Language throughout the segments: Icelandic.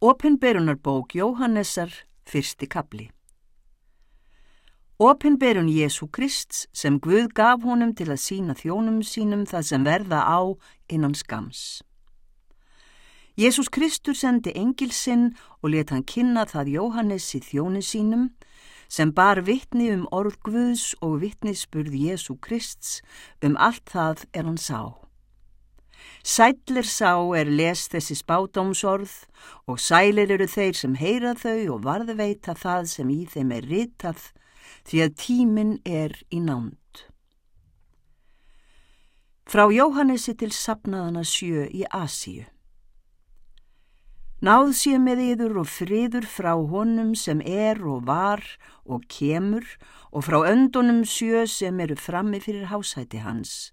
Opinberunarbók Jóhannessar, fyrsti kapli Opinberun Jésu Krist sem Guð gaf honum til að sína þjónum sínum það sem verða á innan skams. Jésús Kristur sendi engilsinn og let hann kynna það Jóhannessi þjóni sínum sem bar vittni um orð Guðs og vittnisspurð Jésu Krists um allt það er hann sá. Sætlir sá er les þessi spátómsorð og sælir eru þeir sem heyra þau og varðveita það sem í þeim er ritað því að tíminn er í nánd. Frá Jóhannesi til sapnaðana sjö í Asíu. Náð sé með yður og friður frá honum sem er og var og kemur og frá öndunum sjö sem eru frammi fyrir hásæti hans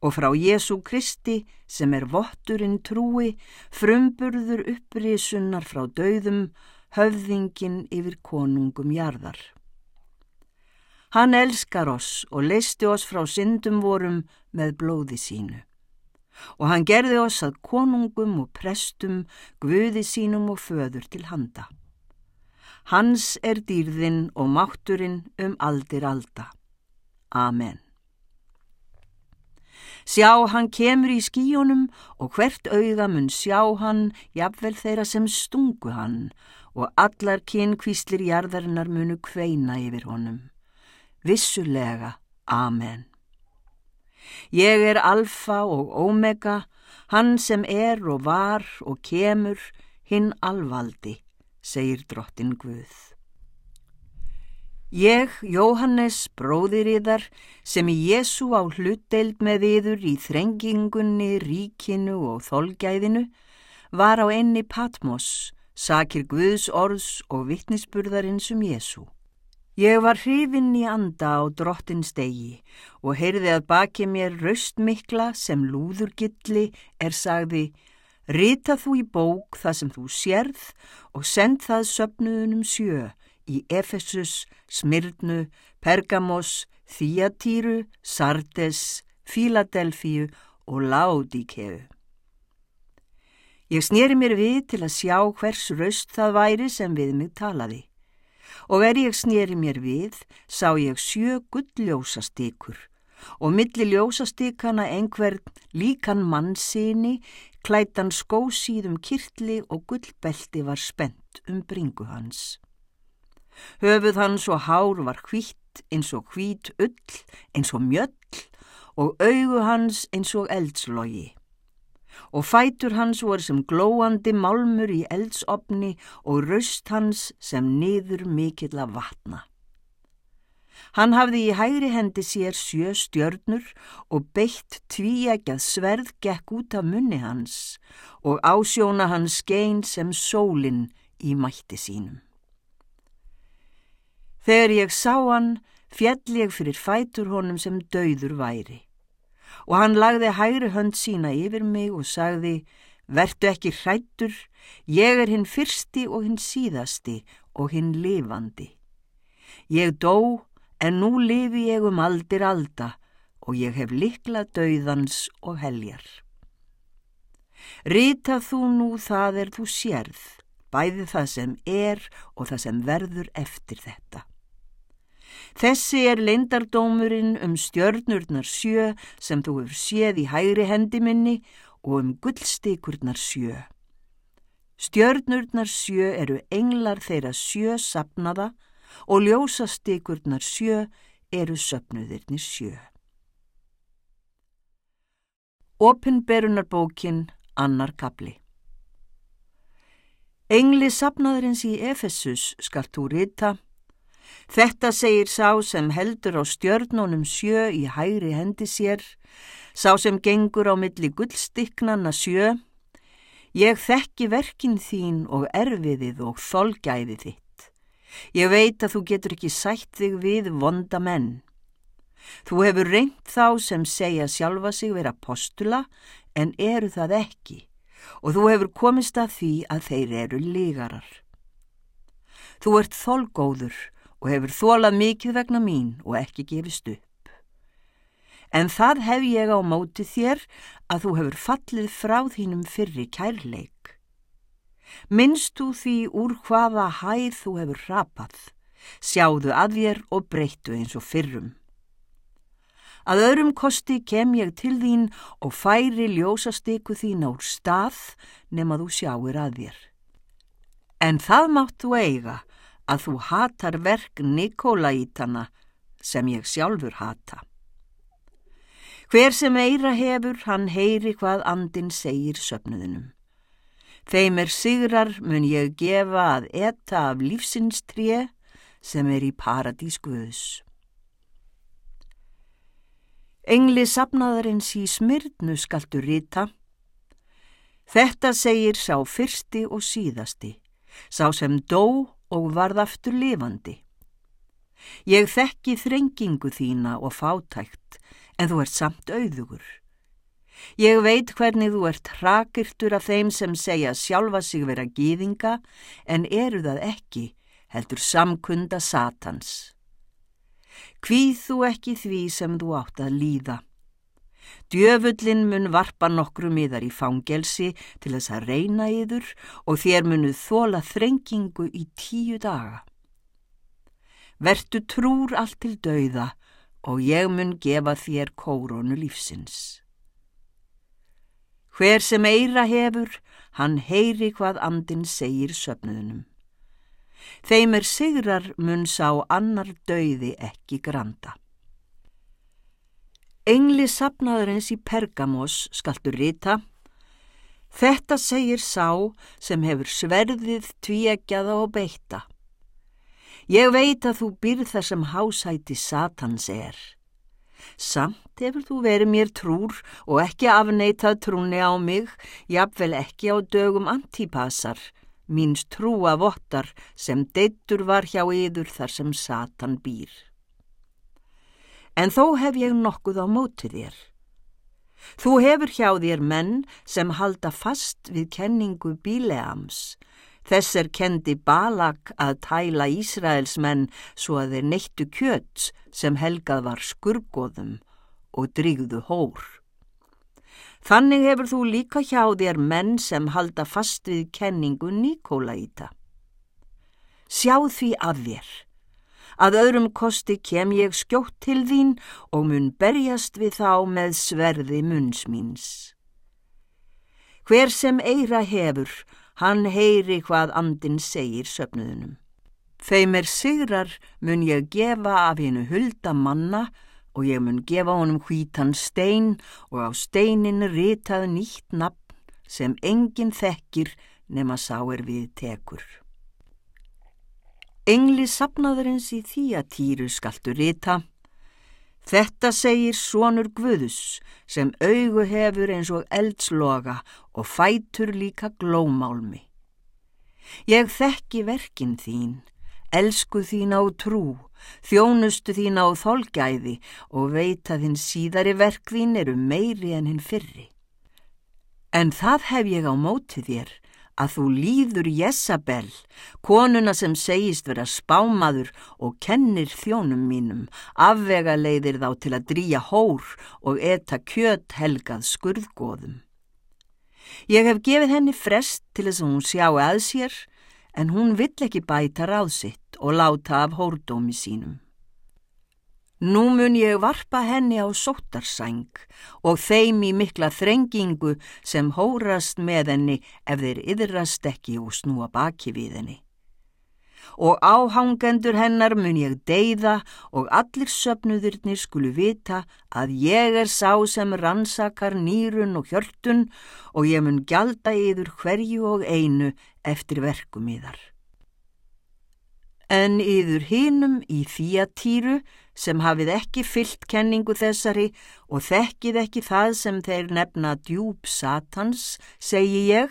og frá Jésu Kristi sem er votturinn trúi, frumburður upprisunnar frá dauðum, höfðingin yfir konungum jarðar. Hann elskar oss og leisti oss frá syndum vorum með blóði sínu og hann gerði oss að konungum og prestum, guði sínum og föður til handa. Hans er dýrðinn og mátturinn um aldir alda. Amen. Sjá, hann kemur í skíunum og hvert auða mun sjá hann, jafnvel þeirra sem stungu hann og allar kynkvíslir jarðarinnar munu kveina yfir honum. Vissulega, Amen. Ég er alfa og omega, hann sem er og var og kemur, hinn alvaldi, segir drottin Guð. Ég, Jóhannes, bróðir yðar, sem í Jésu á hlutdeild með yður í þrengingunni, ríkinu og þolgæðinu, var á enni Patmos, sakir Guðs orðs og vittnisburðarins um Jésu. Ég var hrifinn í anda á drottins degi og heyrði að baki mér raustmikla sem lúðurgilli er sagði Rita þú í bók það sem þú sérð og send það söpnuðunum sjö í Efesus, Smyrnu, Pergamos, Þíatýru, Sardes, Fíladelfíu og Ládíkeu. Ég snýri mér við til að sjá hvers raust það væri sem við mig talaði og er ég snýri mér við, sá ég sjö gulljósastykur og milli ljósastykana einhvern líkan mannsini, klætan skósíðum kirtli og gullbelti var spennt um bringu hans. Höfuð hans og hár var hvitt eins og hvít ull, eins og mjöll og augu hans eins og eldslogi og fætur hans voru sem glóandi málmur í eldsopni og raust hans sem niður mikill að vatna. Hann hafði í hægri hendi sér sjö stjörnur og beitt tvíægjað sverð gekk út af munni hans og ásjóna hans skein sem sólinn í mætti sínum. Þegar ég sá hann, fjall ég fyrir fætur honum sem dauður væri og hann lagði hægri hönd sína yfir mig og sagði, vertu ekki hrættur, ég er hinn fyrsti og hinn síðasti og hinn lifandi. Ég dó, en nú lifi ég um aldir alda og ég hef likla döiðans og heljar. Rita þú nú það er þú sérð, bæði það sem er og það sem verður eftir þetta. Þessi er leindardómurinn um stjörnurnar sjö sem þú hefur séð í hægri hendi minni og um gullstikurnar sjö. Stjörnurnar sjö eru englar þeirra sjö sapnaða og ljósastikurnar sjö eru söpnuðirnir sjö. Opinberunarbókin annar kapli Engli sapnaðurins í Efesus skalt þú rita Þetta segir sá sem heldur á stjörnunum sjö í hægri hendi sér, sá sem gengur á milli gullstiknanna sjö. Ég þekki verkin þín og erfiðið og þolgæði þitt. Ég veit að þú getur ekki sætt þig við vonda menn. Þú hefur reynt þá sem segja sjálfa sig vera postula en eru það ekki og þú hefur komist að því að þeir eru lígarar. Þú ert þolgóður og hefur þólað mikið vegna mín og ekki gefist upp. En það hef ég á móti þér að þú hefur fallið frá þínum fyrri kærleik. Minnst þú því úr hvaða hæð þú hefur rapað, sjáðu að þér og breyttu eins og fyrrum. Að öðrum kosti kem ég til þín og færi ljósastyku þín á stað nema þú sjáir að þér. En það mátt þú eiga að þú hatar verk Nikolaítana sem ég sjálfur hata. Hver sem eira hefur, hann heyri hvað andin segir söpnuðinum. Þeim er sigrar mun ég gefa að etta af lífsins tré sem er í paradís Guðs. Engli sapnaðarins í smyrnu skaltu rita. Þetta segir sá fyrsti og síðasti, sá sem dó og varð aftur lifandi. Ég þekki þrengingu þína og fátækt, en þú ert samt auðugur. Ég veit hvernig þú ert hrakirtur af þeim sem segja sjálfa sig vera gýðinga en eru það ekki, heldur samkunda satans. Hvíð þú ekki því sem þú átt að líða. Djöfullin mun varpa nokkru miðar í fangelsi til þess að reyna yður og þér munuð þóla þrengingu í tíu daga. Vertu trúr allt til dauða og ég mun gefa þér kórónu lífsins. Hver sem eira hefur, hann heyri hvað andin segir söpnuðunum. Þeim er sigrar mun sá annar dauði ekki granda. Engli sapnaðurins í Pergamos skaltu rita. Þetta segir sá sem hefur sverðið tvíegjaða og beita. Ég veit að þú byrð það sem hásæti Satans er. Samt hefur þú verið mér trúr og ekki afneitað trúni á mig, jafnvel ekki á dögum antipasar, míns trúa vottar sem deittur var hjá yður þar sem Satan býr. En þó hef ég nokkuð á móti þér. Þú hefur hjá þér menn sem halda fast við kenningu bíleams, Þess er kendi Balak að tæla Ísraels menn svo að þeir neittu kjöts sem helgað var skurgoðum og drýgðu hór. Þannig hefur þú líka hjá þér menn sem halda fast við kenningu Nikolaíta. Sjá því að þér. Að öðrum kosti kem ég skjótt til þín og mun berjast við þá með sverði munns míns. Hver sem eira hefur, hann heyri hvað andin segir söpnuðunum. Þeim er sigrar mun ég gefa af hennu hulda manna og ég mun gefa honum hvítan stein og á steinin ritað nýtt nafn sem enginn þekkir nema sá er við tekur. Engli sapnaðurins í því að týru skaltu rita Þetta segir sonur Guðus sem augu hefur eins og eldsloga og fætur líka glómálmi. Ég þekki verkin þín, elsku þín á trú, þjónustu þín á þolgæði og veit að þinn síðari verk þín eru meiri en hinn fyrri. En það hef ég á móti þér að þú líður Jessabel, konuna sem segist vera spámaður og kennir þjónum mínum, afvega leiðir þá til að drýja hór og eta kjöt helgað skurðgóðum. Ég hef gefið henni frest til þess að hún sjáu að sér, en hún vill ekki bæta ráðsitt og láta af hórdómi sínum. Nú mun ég varpa henni á sóttarsæng og þeim í mikla þrengingu sem hórast með henni ef þeir yðrast ekki og snúa baki við henni. Og áhangendur hennar mun ég deyða og allir söpnuðurnir skulu vita að ég er sá sem rannsakar nýrun og hjörtun og ég mun gjalda yður hverju og einu eftir verkum yðar. En yður hinum í þýjatýru sem hafið ekki fyllt kenningu þessari og þekkið ekki það sem þeir nefna djúb satans, segi ég,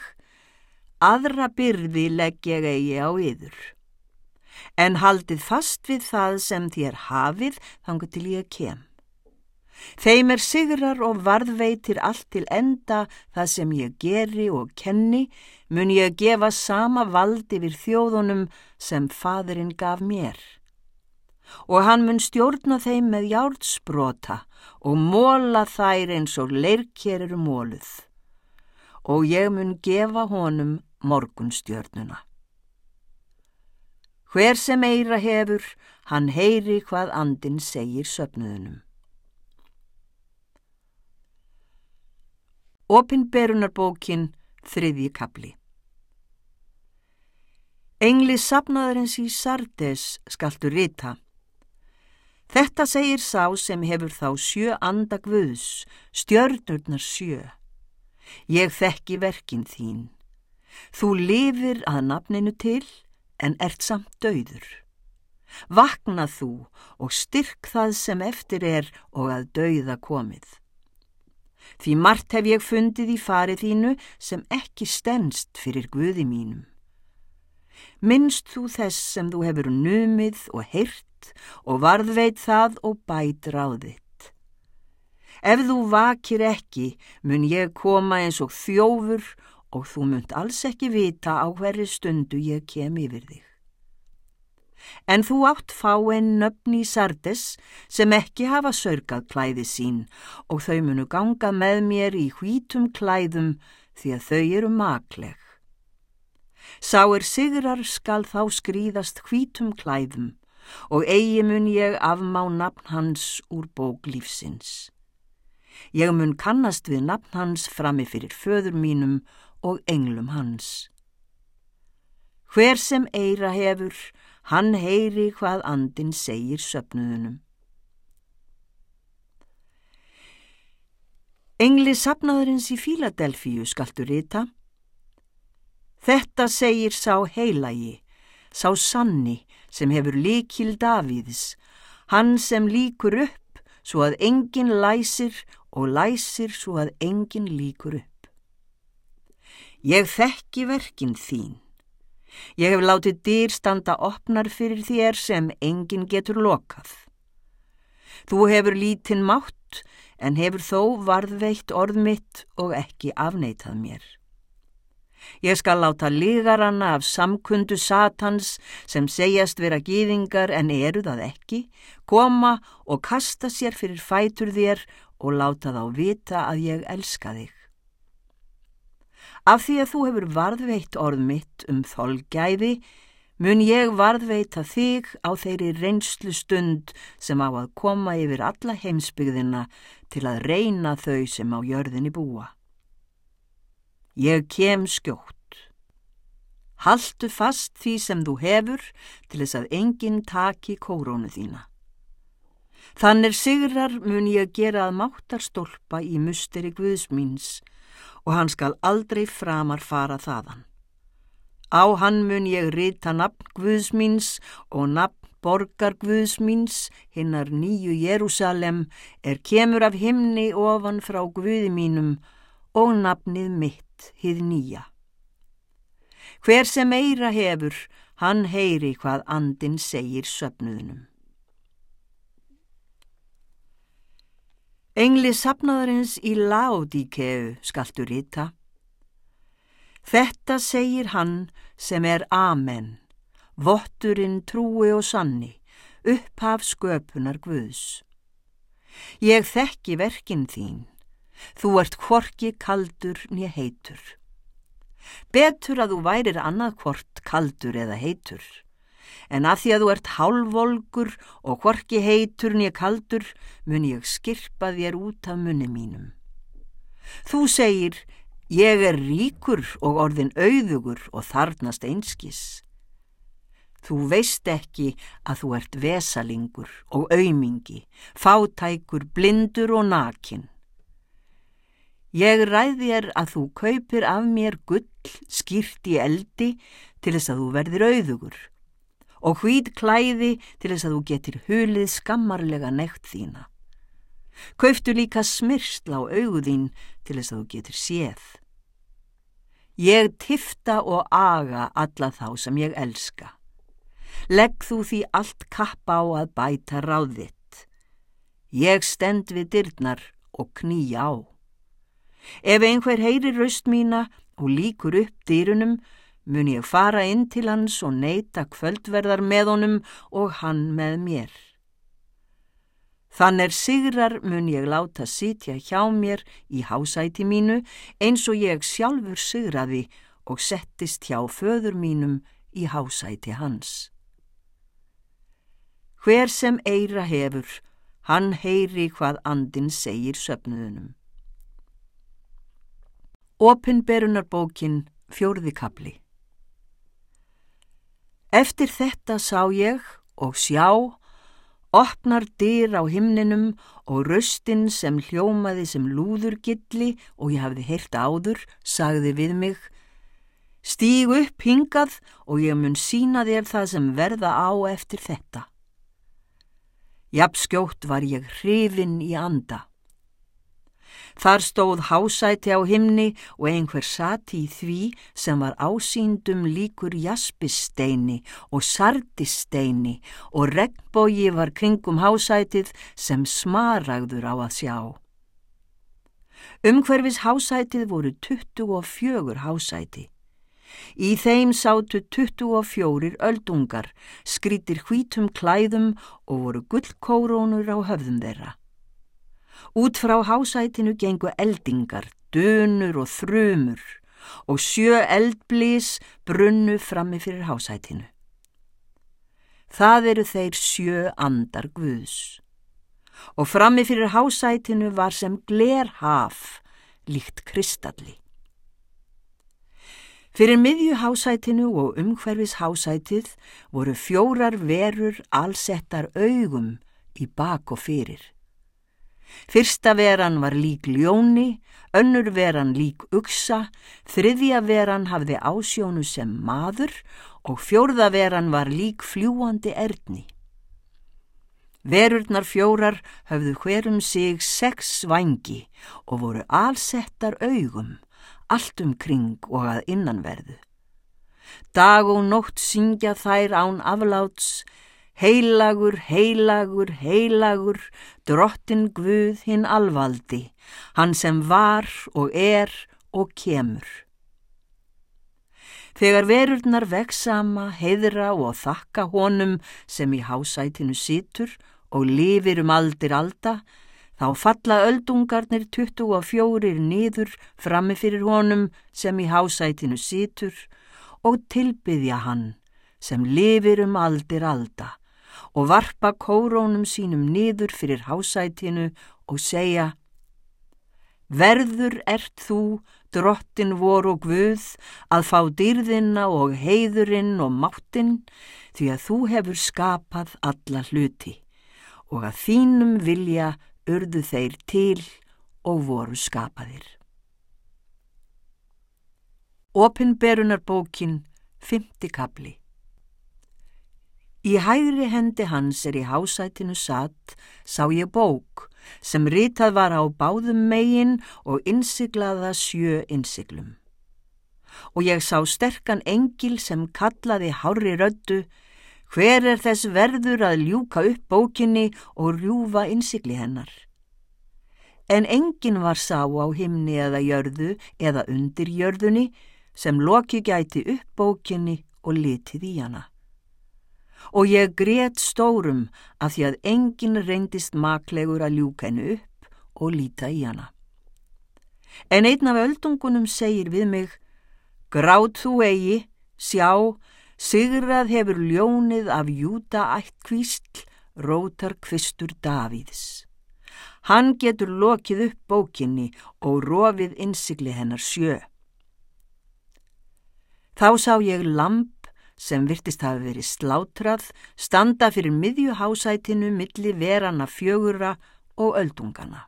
aðra byrði legg ég eigi á yður. En haldið fast við það sem þér hafið þangu til ég kem. Þeim er sigrar og varðveitir allt til enda það sem ég geri og kenni, mun ég gefa sama vald yfir þjóðunum sem fadurinn gaf mér. Og hann mun stjórna þeim með járdsbrota og móla þær eins og leirkjer eru móluð. Og ég mun gefa honum morgunstjörnuna. Hver sem eira hefur, hann heyri hvað andin segir söpnuðunum. Opinberunarbókin þriðji kapli Engli sapnaðarins í Sardes skaltu rita. Þetta segir sá sem hefur þá sjö andagvöðs, stjörnurnar sjö. Ég þekki verkin þín. Þú lifir að nafninu til en ert samt döður. Vakna þú og styrk það sem eftir er og að döða komið. Því margt hef ég fundið í farið þínu sem ekki stennst fyrir guði mínum. Minnst þú þess sem þú hefur numið og heyrt og varðveit það og bæt ráðitt. Ef þú vakir ekki mun ég koma eins og þjófur og þú munt alls ekki vita á hverju stundu ég kem yfir þig en þú átt fáinn nöfn í Sardes sem ekki hafa sörgað klæði sín og þau munu ganga með mér í hvítum klæðum því að þau eru makleg. Sá er sigrar skal þá skrýðast hvítum klæðum og eigi mun ég afmá nafn hans úr bóklífsins. Ég mun kannast við nafn hans frami fyrir föður mínum og englum hans. Hver sem eira hefur, Hann heyri hvað andin segir söpnuðunum. Engli sapnaðurins í Fíladelfíu skaltur rita. Þetta segir sá heilagi, sá sanni sem hefur líkil Davíðs, hann sem líkur upp svo að enginn læsir og læsir svo að enginn líkur upp. Ég þekki verkin þín Ég hef látið dýr standa opnar fyrir þér sem engin getur lokað. Þú hefur lítinn mátt en hefur þó varðveitt orð mitt og ekki afneitað mér. Ég skal láta ligaranna af samkundu satans sem segjast vera gýðingar en eru það ekki, koma og kasta sér fyrir fætur þér og láta þá vita að ég elska þig. Af því að þú hefur varðveitt orð mitt um þolgæði, mun ég varðveita þig á þeirri reynslu stund sem á að koma yfir alla heimsbyggðina til að reyna þau sem á jörðinni búa. Ég kem skjótt. Haltu fast því sem þú hefur til þess að enginn taki kórónu þína. Þannig sigrar mun ég gera að máttarstólpa í musteri Guðsmíns og hann skal aldrei framar fara þaðan. Á hann mun ég rita nafn Guðsmíns og nafn borgar Guðsmíns, hinnar nýju Jérúsalem, er kemur af himni ofan frá Guði mínum og nafnið mitt, hið nýja. Hver sem eira hefur, hann heyri hvað andin segir söpnuðnum. Engli sapnaðarins í Laodíkeu skaltu rita. Þetta segir hann sem er Amen, votturinn trúi og sanni, upphaf sköpunar Guðs. Ég þekki verkin þín, þú ert hvorki kaldur nýja heitur. Betur að þú værir annað hvort kaldur eða heitur en að því að þú ert hálvolgur og hvorki heitur nýja kaldur mun ég skirpa þér út af munni mínum. Þú segir, ég er ríkur og orðin auðugur og þarnast einskis. Þú veist ekki að þú ert vesalingur og aumingi, fátækur, blindur og nakin. Ég ræði er að þú kaupir af mér gull skýrt í eldi til þess að þú verðir auðugur og hvít klæði til þess að þú getur hulið skammarlega nekt þína. Kauftu líka smyrsla á auðín til þess að þú getur séð. Ég tifta og aga alla þá sem ég elska. Legg þú því allt kappa á að bæta ráðitt. Ég stend við dyrnar og knýja á. Ef einhver heyri raust mína og líkur upp dyrunum, mun ég fara inn til hans og neyta kvöldverðar með honum og hann með mér. Þann er sigrar mun ég láta sitja hjá mér í hásæti mínu eins og ég sjálfur sigraði og settist hjá föður mínum í hásæti hans. Hver sem eira hefur, hann heyri hvað andin segir söpnuðunum. Opinberunarbókin fjórði kapli Eftir þetta sá ég og sjá, opnar dyr á himninum og röstin sem hljómaði sem lúðurgilli og ég hafði heyrt áður, sagði við mig, stíg upp hingað og ég mun sína þér það sem verða á eftir þetta. Japskjótt var ég hrifin í anda. Þar stóð hásæti á himni og einhver sati í því sem var ásýndum líkur jaspisteini og sardisteini og regnbógi var kringum hásætið sem smaragður á að sjá. Umhverfis hásætið voru 24 hásæti. Í þeim sátu 24 öldungar, skrítir hvítum klæðum og voru gullkórónur á höfðum þeirra. Út frá hásætinu gengu eldingar, dönur og þrumur og sjö eldblís brunnu frammi fyrir hásætinu. Það eru þeir sjö andar guðs og frammi fyrir hásætinu var sem glerhaf líkt kristalli. Fyrir miðjuhásætinu og umhverfis hásætið voru fjórar verur allsettar augum í bak og fyrir. Fyrsta veran var lík ljóni, önnur veran lík uksa, þriðja veran hafði ásjónu sem maður og fjórða veran var lík fljúandi erðni. Verurnar fjórar höfðu hverum sig sex vangi og voru allsettar augum allt um kring og að innanverðu. Dag og nótt syngja þær án afláts, heilagur, heilagur, heilagur, drottin Guð hinn alvaldi, hann sem var og er og kemur. Þegar verurnar veksama, heiðra og þakka honum sem í hásætinu situr og lifir um aldir alda, Þá falla öldungarnir 24 nýður frammi fyrir honum sem í hásætinu situr og tilbyðja hann sem lifir um aldir alda og varpa kórónum sínum nýður fyrir hásætinu og segja Verður ert þú, drottin vor og guð, að fá dýrðina og heiðurinn og máttinn því að þú hefur skapað alla hluti og að þínum vilja urðu þeir til og voru skapaðir. Opinberunarbókin, fymti kapli Í hægri hendi hans er í hásætinu satt, sá ég bók sem ritað var á báðum megin og innsiglaða sjö innsiglum. Og ég sá sterkan engil sem kallaði hári röddu Hver er þess verður að ljúka upp bókinni og rjúfa innsikli hennar? En engin var sá á himni eða jörðu eða undir jörðunni sem loki gæti upp bókinni og litið í hana. Og ég greiðt stórum að því að engin reyndist maklegur að ljúka hennu upp og líta í hana. En einn af öldungunum segir við mig, gráð þú eigi, sjá, Sigrað hefur ljónið af júta ætt kvísl, rótar kvistur Davíðs. Hann getur lokið upp bókinni og rofið innsikli hennar sjö. Þá sá ég lamp sem virtist hafi verið slátrað standa fyrir miðjuhásætinu milli verana fjögura og öldungana.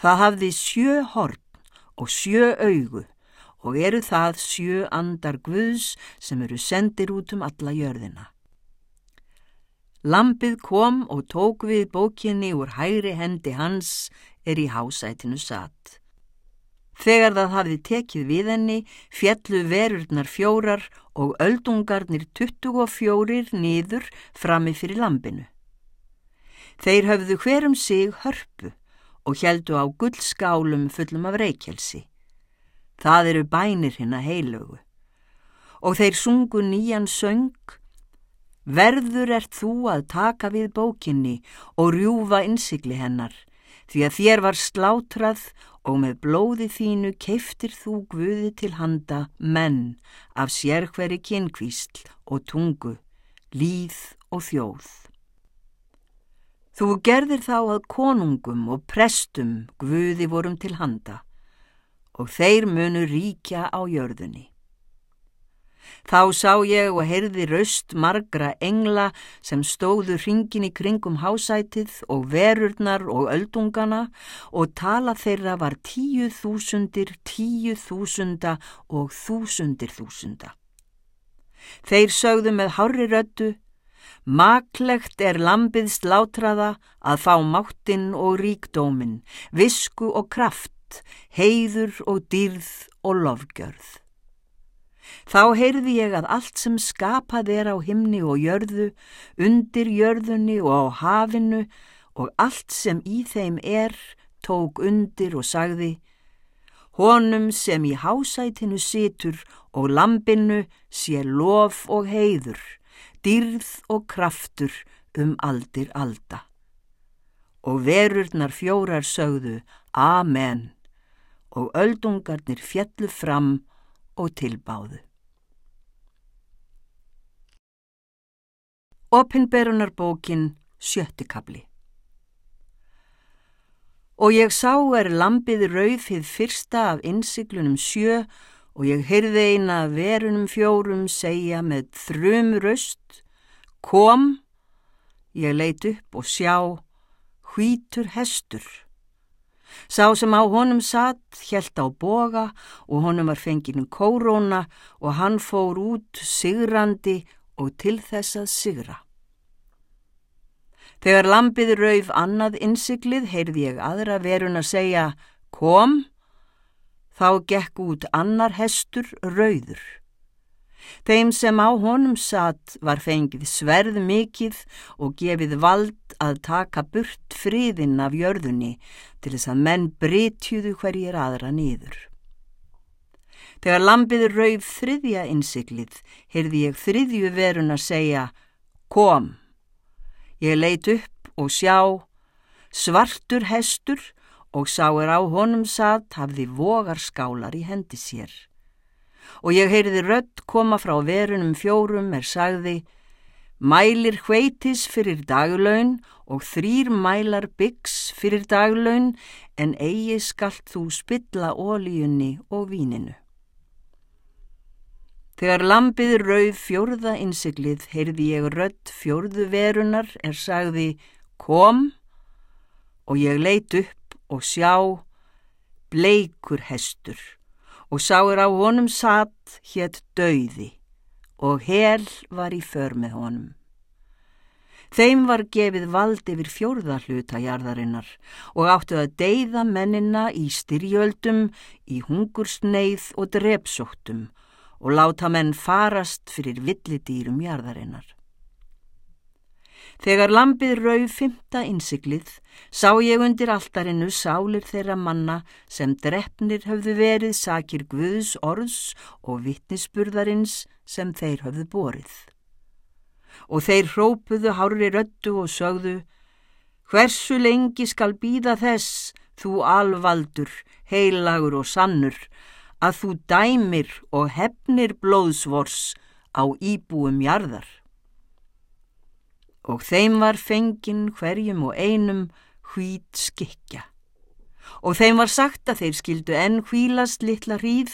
Það hafði sjö horn og sjö augu og eru það sjö andar Guðs sem eru sendir út um alla jörðina. Lampið kom og tók við bókinni úr hægri hendi hans er í hásætinu satt. Þegar það hafði tekið við henni, fjallu verurnar fjórar og öldungarnir 24 nýður frammi fyrir lampinu. Þeir höfðu hverum sig hörpu og heldu á gullskálum fullum af reykjelsi. Það eru bænir hinn að heilögu. Og þeir sungu nýjan söng, verður ert þú að taka við bókinni og rjúfa innsikli hennar, því að þér var slátrað og með blóði þínu keiftir þú guði til handa menn af sérhveri kynkvísl og tungu, líð og þjóð. Þú gerðir þá að konungum og prestum guði vorum til handa og þeir munu ríkja á jörðunni. Þá sá ég og heyrði raust margra engla sem stóðu hringin í kringum hásætið og verurnar og öldungana og tala þeirra var tíu þúsundir, tíu þúsunda og þúsundir þúsunda. Þeir sögðu með hári röttu, maklegt er lampið slátraða að fá máttinn og ríkdóminn, visku og kraft, heiður og dýrð og lofgjörð. Þá heyrði ég að allt sem skapað er á himni og jörðu, undir jörðunni og á hafinu og allt sem í þeim er tók undir og sagði Honum sem í hásætinu situr og lampinu sé lof og heiður, dýrð og kraftur um aldir alda. Og verurnar fjórar sögðu Amen og öldungarnir fjallu fram og tilbáðu. Opinberunarbókin sjöttikabli Og ég sá er lampið rauðið fyrsta af innsiklunum sjö og ég heyrði eina verunum fjórum segja með þrjum röst, kom, ég leit upp og sjá, hvítur hestur. Sá sem á honum satt hjælt á boga og honum var fenginu kóróna og hann fór út sigrandi og til þess að sigra. Þegar lampið rauf annað innsiklið heyrði ég aðra verun að segja kom, þá gekk út annar hestur rauður. Þeim sem á honum satt var fengið sverð mikið og gefið vald að taka burt friðinn af jörðunni til þess að menn breytjuðu hverjir aðra nýður. Þegar lampið rauf þriðja innsiklið, heyrði ég þriðju verun að segja, kom. Ég leit upp og sjá, svartur hestur og sáir á honum satt hafði vogarskálar í hendi sér og ég heyrði rött koma frá verunum fjórum er sagði Mælir hveitis fyrir daglaun og þrýr mælar byggs fyrir daglaun en eigi skallt þú spilla ólíunni og víninu. Þegar lampið rauð fjórða innsiklið heyrði ég rött fjórðu verunar er sagði kom og ég leit upp og sjá bleikur hestur og sáir á honum satt hétt dauði og hel var í för með honum. Þeim var gefið vald yfir fjórða hluta jarðarinnar og áttu að deyða mennina í styrjöldum, í hungursneið og drepsóttum og láta menn farast fyrir villidýrum jarðarinnar. Þegar lampið rauð fymta innsiklið sá ég undir alltarinu sálir þeirra manna sem drefnir höfðu verið sakir Guðs orðs og vittnisspurðarins sem þeir höfðu borið. Og þeir hrópuðu hári röttu og sögðu Hversu lengi skal býða þess, þú alvaldur, heilagur og sannur, að þú dæmir og hefnir blóðsvors á íbúum jarðar? Og þeim var fengin hverjum og einum hvít skikja. Og þeim var sagt að þeir skildu enn hvílast litla hríð,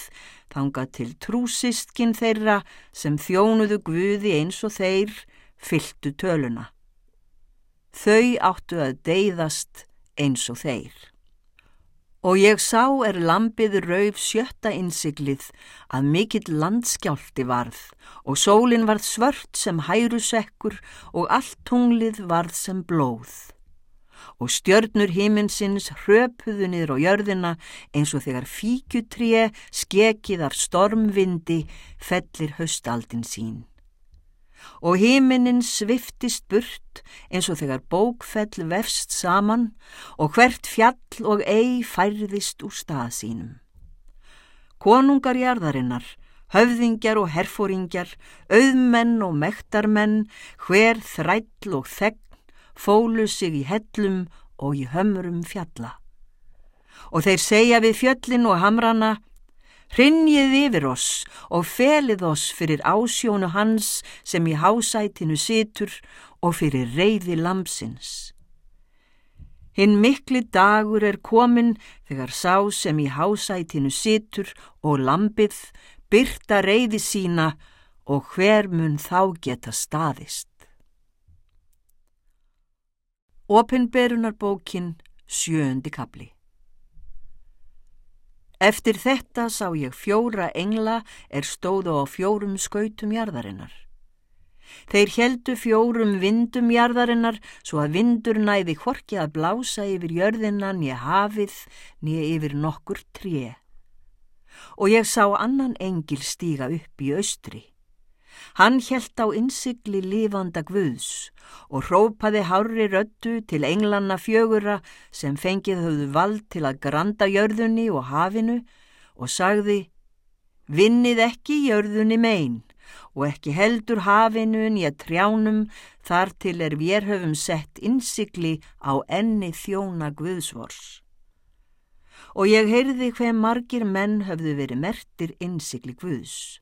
þanga til trúsistkin þeirra sem þjónuðu guði eins og þeir fyltu töluna. Þau áttu að deyðast eins og þeir. Og ég sá er lampið rauf sjötta innsiklið að mikill landskjálti varð og sólinn varð svört sem hærusekkur og allt tunglið varð sem blóð. Og stjörnur himinsins hröpuðu niður á jörðina eins og þegar fíkjutré skekið af stormvindi fellir höstaldin sín og híminin sviftist burt eins og þegar bókfell vefst saman og hvert fjall og ei færðist úr stað sínum. Konungarjarðarinnar, höfðingjar og herfóringjar, auðmenn og mektarmenn, hver þræll og þegn, fólu sig í hellum og í hömrum fjalla. Og þeir segja við fjöllin og hamrana, Hrinnið yfir oss og felið oss fyrir ásjónu hans sem í hásætinu situr og fyrir reyði lamsins. Hinn mikli dagur er komin þegar sá sem í hásætinu situr og lampið byrta reyði sína og hver mun þá geta staðist. Opinberunarbókin sjöndi kapli Eftir þetta sá ég fjóra engla er stóðu á fjórum skautum jarðarinnar. Þeir heldu fjórum vindum jarðarinnar svo að vindur næði horki að blása yfir jörðina nýja hafið nýja yfir nokkur tré. Og ég sá annan engil stíga upp í austri. Hann helt á innsikli lifanda guðs og hrópaði hári röttu til englanna fjögura sem fengið höfðu vald til að granda jörðunni og hafinu og sagði Vinnið ekki jörðunni megin og ekki heldur hafinu nýja trjánum þar til er við höfum sett innsikli á enni þjóna guðsvors. Og ég heyrði hver margir menn höfðu verið mertir innsikli guðs.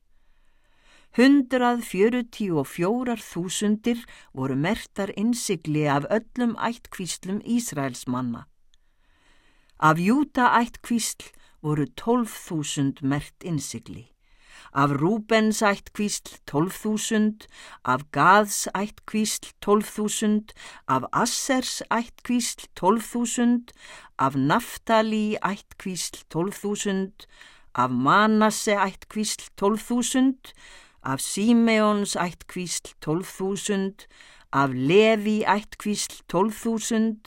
Hundrað fjörutíu og fjórar þúsundir voru mertar innsikli af öllum ættkvíslum Ísraels manna. Af Júta ættkvísl voru tólf þúsund mert innsikli. Af Rúbens ættkvísl tólf þúsund, af Gaðs ættkvísl tólf þúsund, af Assers ættkvísl tólf þúsund, af Naftali ættkvísl tólf þúsund, af Manasse ættkvísl tólf þúsund, af Símeons ættkvísl 12.000, af Levi ættkvísl 12.000,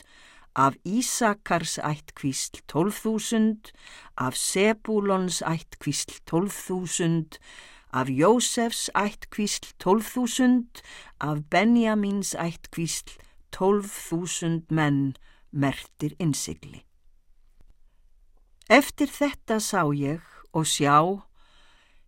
af Ísakars ættkvísl 12.000, af Sebulons ættkvísl 12.000, af Jósefs ættkvísl 12.000, af Benjamins ættkvísl 12.000 menn mertir innsigli. Eftir þetta sá ég og sjá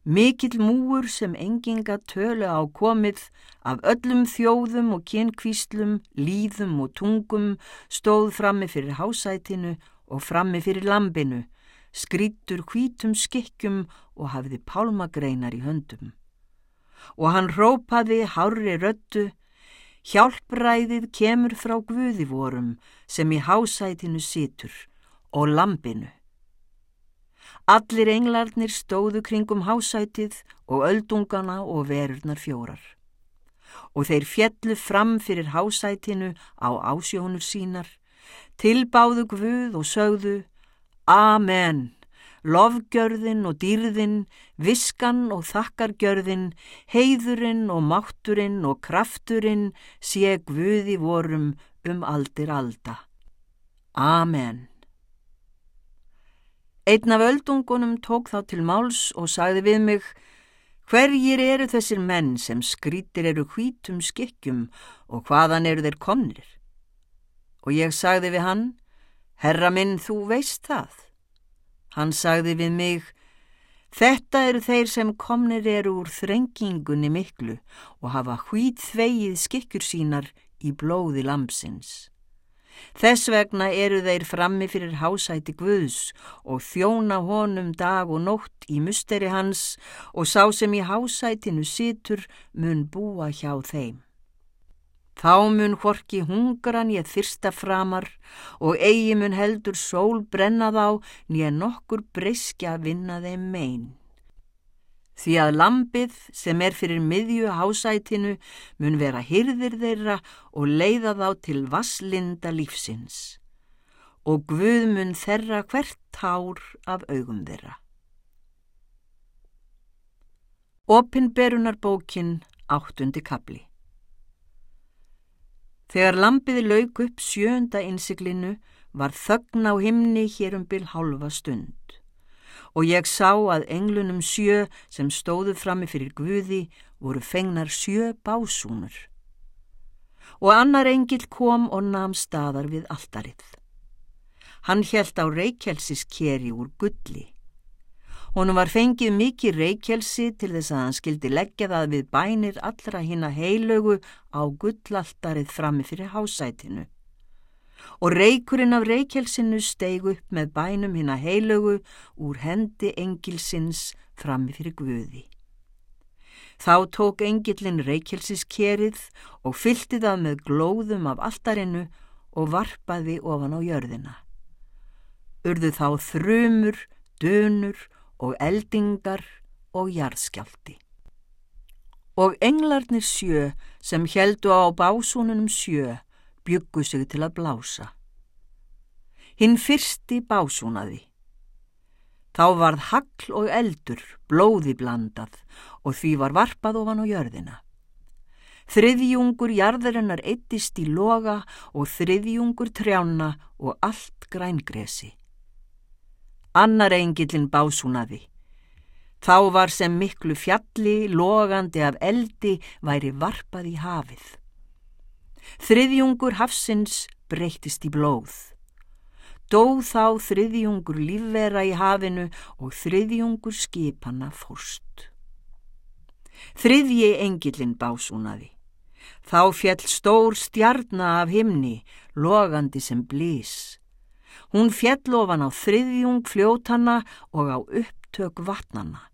Mikill múur sem enginga tölu á komið af öllum þjóðum og kynkvíslum, líðum og tungum stóð frammi fyrir hásætinu og frammi fyrir lambinu, skrítur hvítum skikkjum og hafði pálmagreinar í höndum. Og hann rópaði hárri röttu, hjálpræðið kemur frá guðivorum sem í hásætinu situr og lambinu. Allir englarnir stóðu kringum hásætið og öldungana og verurnar fjórar. Og þeir fjellu fram fyrir hásætinu á ásjónur sínar, tilbáðu gvuð og sögðu Amen, lofgjörðin og dýrðin, viskan og þakkargjörðin, heiðurinn og mátturinn og krafturinn sé gvuði vorum um aldir alda. Amen. Einn af öldungunum tók þá til máls og sagði við mig Hverjir eru þessir menn sem skrítir eru hvítum skikkjum og hvaðan eru þeir komnir? Og ég sagði við hann Herra minn, þú veist það. Hann sagði við mig Þetta eru þeir sem komnir eru úr þrengingunni miklu og hafa hvít þvegið skikkjur sínar í blóði lamsins. Þess vegna eru þeir frammi fyrir hásæti Guðs og þjóna honum dag og nótt í musteri hans og sá sem í hásætinu situr mun búa hjá þeim. Þá mun hvorki hungran ég þyrsta framar og eigi mun heldur sól brenna þá nýja nokkur breyskja vinna þeim megin. Því að lampið sem er fyrir miðju hásætinu mun vera hyrðir þeirra og leiða þá til vasslinda lífsins. Og Guð mun þerra hvert tár af augum þeirra. Opinberunarbókin áttundi kapli Þegar lampiði lauk upp sjönda innsiklinu var þögn á himni hér um byl hálfa stund og ég sá að englunum sjö sem stóðu frammi fyrir Guði voru fengnar sjö básúnur. Og annar engil kom og nam staðar við alltarið. Hann helt á reykjelsiskeri úr gulli. Honum var fengið mikið reykjelsi til þess að hann skildi leggja það við bænir allra hinn að heilögu á gullaltarið frammi fyrir hásætinu og reykurinn af reykjelsinu steig upp með bænum hinn að heilögu úr hendi engilsins frammi fyrir guði. Þá tók engilin reykjelsiskerið og fylti það með glóðum af alltarinu og varpaði ofan á jörðina. Urðu þá þrumur, dönur og eldingar og jarðskjálti. Og englarnir sjö sem heldu á básúnunum sjö byggu sig til að blása. Hinn fyrsti básúnaði. Þá varð hagl og eldur blóði blandað og því var varpað ofan á jörðina. Þriðjungur jarðarinnar eittist í loga og þriðjungur trjána og allt grængresi. Annar engillin básúnaði. Þá var sem miklu fjalli, logandi af eldi, væri varpað í hafið. Þriðjungur hafsins breytist í blóð. Dóð þá þriðjungur lífvera í hafinu og þriðjungur skipana fórst. Þriðji engillin básúnaði. Þá fjall stór stjarna af himni, logandi sem blís. Hún fjall ofan á þriðjung fljótana og á upptök vatnana.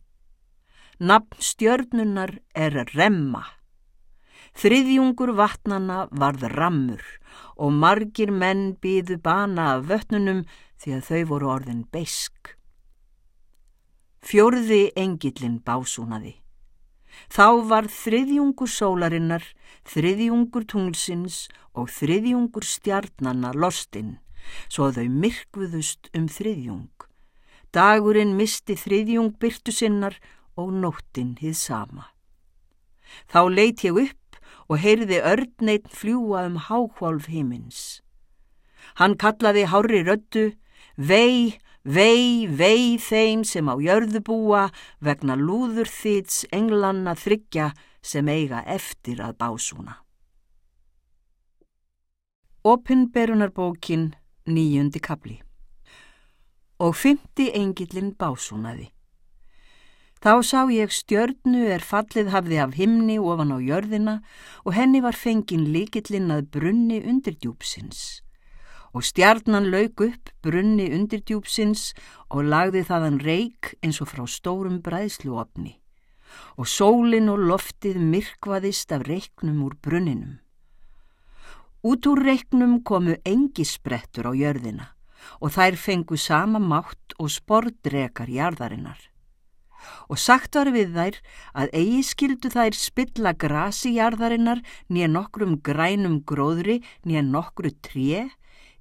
Nafn stjörnunar er remma. Þriðjungur vatnana varð rammur og margir menn býðu bana af vötnunum því að þau voru orðin beisk. Fjörði engillin básúnaði. Þá var þriðjungur sólarinnar, þriðjungur tunglsins og þriðjungur stjarnanna lostinn, svo þau myrkvuðust um þriðjung. Dagurinn misti þriðjung byrtu sinnar og nóttin hið sama. Þá leit ég upp og heyrði örneitt fljúa um hákválf himins. Hann kallaði hári röttu, vei, vei, vei þeim sem á jörðu búa vegna lúður þýts englanna þryggja sem eiga eftir að básúna. Opinberunarbókin nýjundi kapli Og fymti engillin básúnaði. Þá sá ég stjörnu er fallið hafði af himni ofan á jörðina og henni var fengin líkillinn að brunni undirdjúpsins. Og stjarnan lauk upp brunni undirdjúpsins og lagði þaðan reik eins og frá stórum bræðsluopni. Og sólin og loftið myrkvaðist af reiknum úr brunninum. Út úr reiknum komu engi sprettur á jörðina og þær fengu sama mátt og spordrekar jarðarinnar og sagt var við þær að eigi skildu þær spilla grasi jarðarinnar nýja nokkrum grænum gróðri nýja nokkru tré,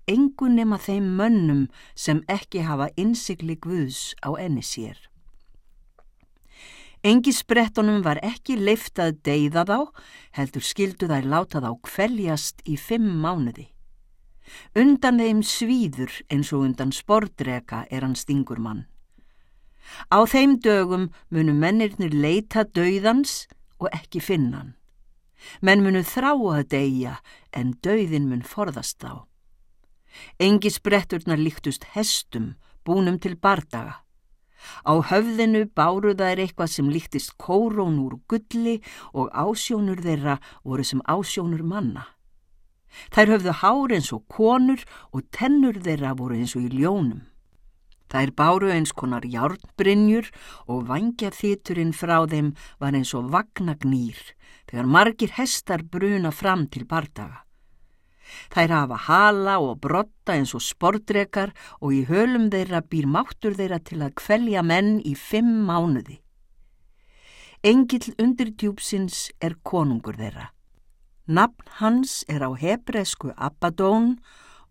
engu nema þeim mönnum sem ekki hafa innsikli guðs á enni sér. Engi sprettunum var ekki leift að deyða þá, heldur skildu þær láta þá kveljast í fimm mánuði. Undan þeim svíður eins og undan spordreka er hann stingur mann. Á þeim dögum munu mennirnir leita döiðans og ekki finnan. Menn munu þrá að deyja en döiðin mun forðast þá. Engi spretturnar líktust hestum, búnum til bardaga. Á höfðinu báru þær eitthvað sem líktist kórón úr gulli og ásjónur þeirra voru sem ásjónur manna. Þær höfðu hár eins og konur og tennur þeirra voru eins og í ljónum. Þær báru eins konar járnbrynjur og vangjafþýturinn frá þeim var eins og vagnagnýr þegar margir hestar bruna fram til bardaga. Þær hafa hala og brotta eins og spordrekar og í hölum þeirra býr máttur þeirra til að kvelja menn í fimm mánuði. Engill undir djúpsins er konungur þeirra. Nafn hans er á hebresku Abaddón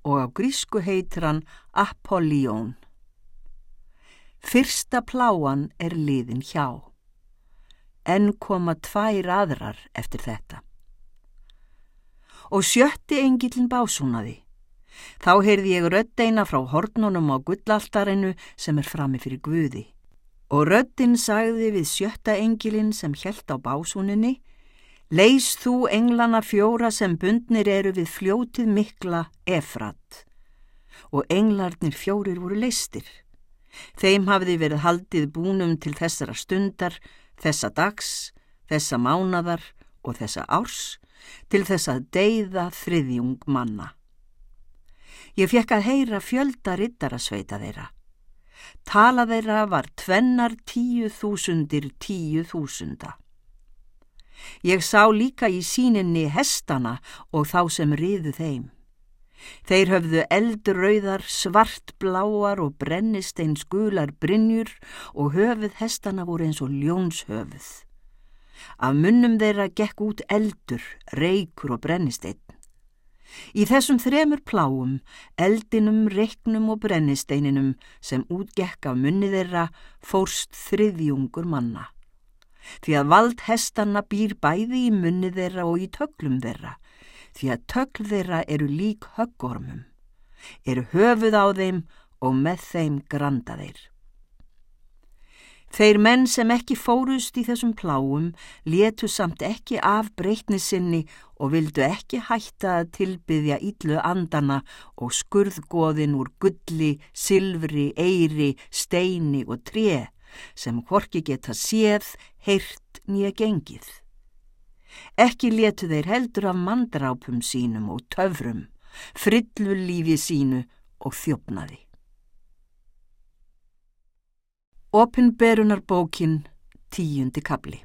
og á grísku heitir hann Apollíón. Fyrsta pláan er liðin hjá. En koma tvær aðrar eftir þetta. Og sjötti engilin básúnaði. Þá heyrði ég röddeina frá hornunum á gullaltarinu sem er frami fyrir Guði. Og röddin sagði við sjötta engilin sem helt á básúninni Leis þú englana fjóra sem bundnir eru við fljótið mikla efrat. Og englarnir fjórir voru leistir. Þeim hafiði verið haldið búnum til þessara stundar, þessa dags, þessa mánadar og þessa árs til þess að deyða þriðjung manna. Ég fekk að heyra fjölda rittarasveita þeirra. Tala þeirra var tvennar tíu þúsundir tíu þúsunda. Ég sá líka í síninni hestana og þá sem riðu þeim. Þeir höfðu eldrauðar, svartbláar og brennisteins gular brinnjur og höfuð hestana voru eins og ljónshöfuð. Af munnum þeirra gekk út eldur, reikur og brennisteinn. Í þessum þremur pláum, eldinum, reiknum og brennisteininum sem útgekk af munni þeirra fórst þriðjungur manna. Því að vald hestanna býr bæði í munni þeirra og í töglum þeirra, því að tögl þeirra eru lík höggormum, eru höfuð á þeim og með þeim granda þeir. Þeir menn sem ekki fórust í þessum pláum letu samt ekki af breytni sinni og vildu ekki hætta að tilbyðja yllu andana og skurðgóðin úr gulli, silfri, eiri, steini og tré sem horki geta séð, heyrt nýja gengið. Ekki letu þeir heldur af mandrápum sínum og töfrum, frillu lífi sínu og þjófnaði. Opinberunarbókin tíundi kabli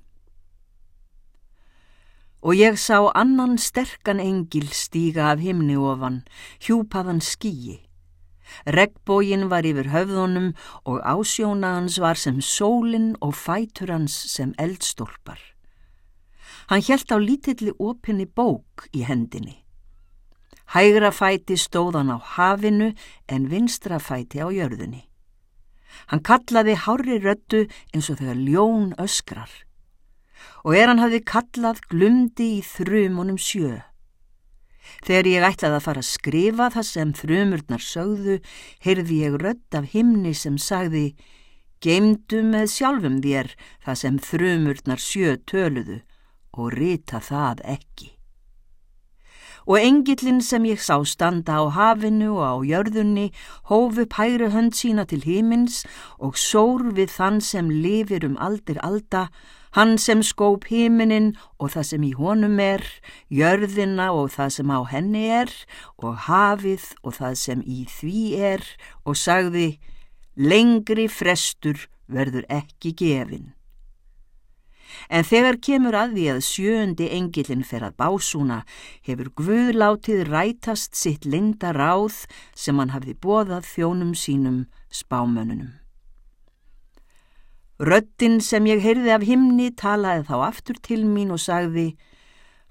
Og ég sá annan sterkan engil stíga af himni ofan, hjúpaðan skíi. Regbógin var yfir höfðunum og ásjónaðans var sem sólinn og fætur hans sem eldstólpar. Hann hjælt á lítilli opinni bók í hendinni. Hægra fæti stóðan á hafinu en vinstra fæti á jörðunni. Hann kallaði hári röttu eins og þegar ljón öskrar og er hann hafði kallað glumdi í þrumunum sjö. Þegar ég ætlaði að fara að skrifa það sem þrumurnar sögðu, heyrði ég rött af himni sem sagði Geimdu með sjálfum þér það sem þrumurnar sjö töluðu og rita það ekki. Og engillin sem ég sá standa á hafinu og á jörðunni hófu pæri hönd sína til himins og sór við þann sem lifir um aldir alda Hann sem skóp híminin og það sem í honum er, jörðina og það sem á henni er, og hafið og það sem í því er, og sagði, lengri frestur verður ekki gefin. En þegar kemur að því að sjöndi engilin fer að básúna, hefur Guðlátið rætast sitt linda ráð sem hann hafði bóðað þjónum sínum spámönunum. Röttin sem ég heyrði af himni talaði þá aftur til mín og sagði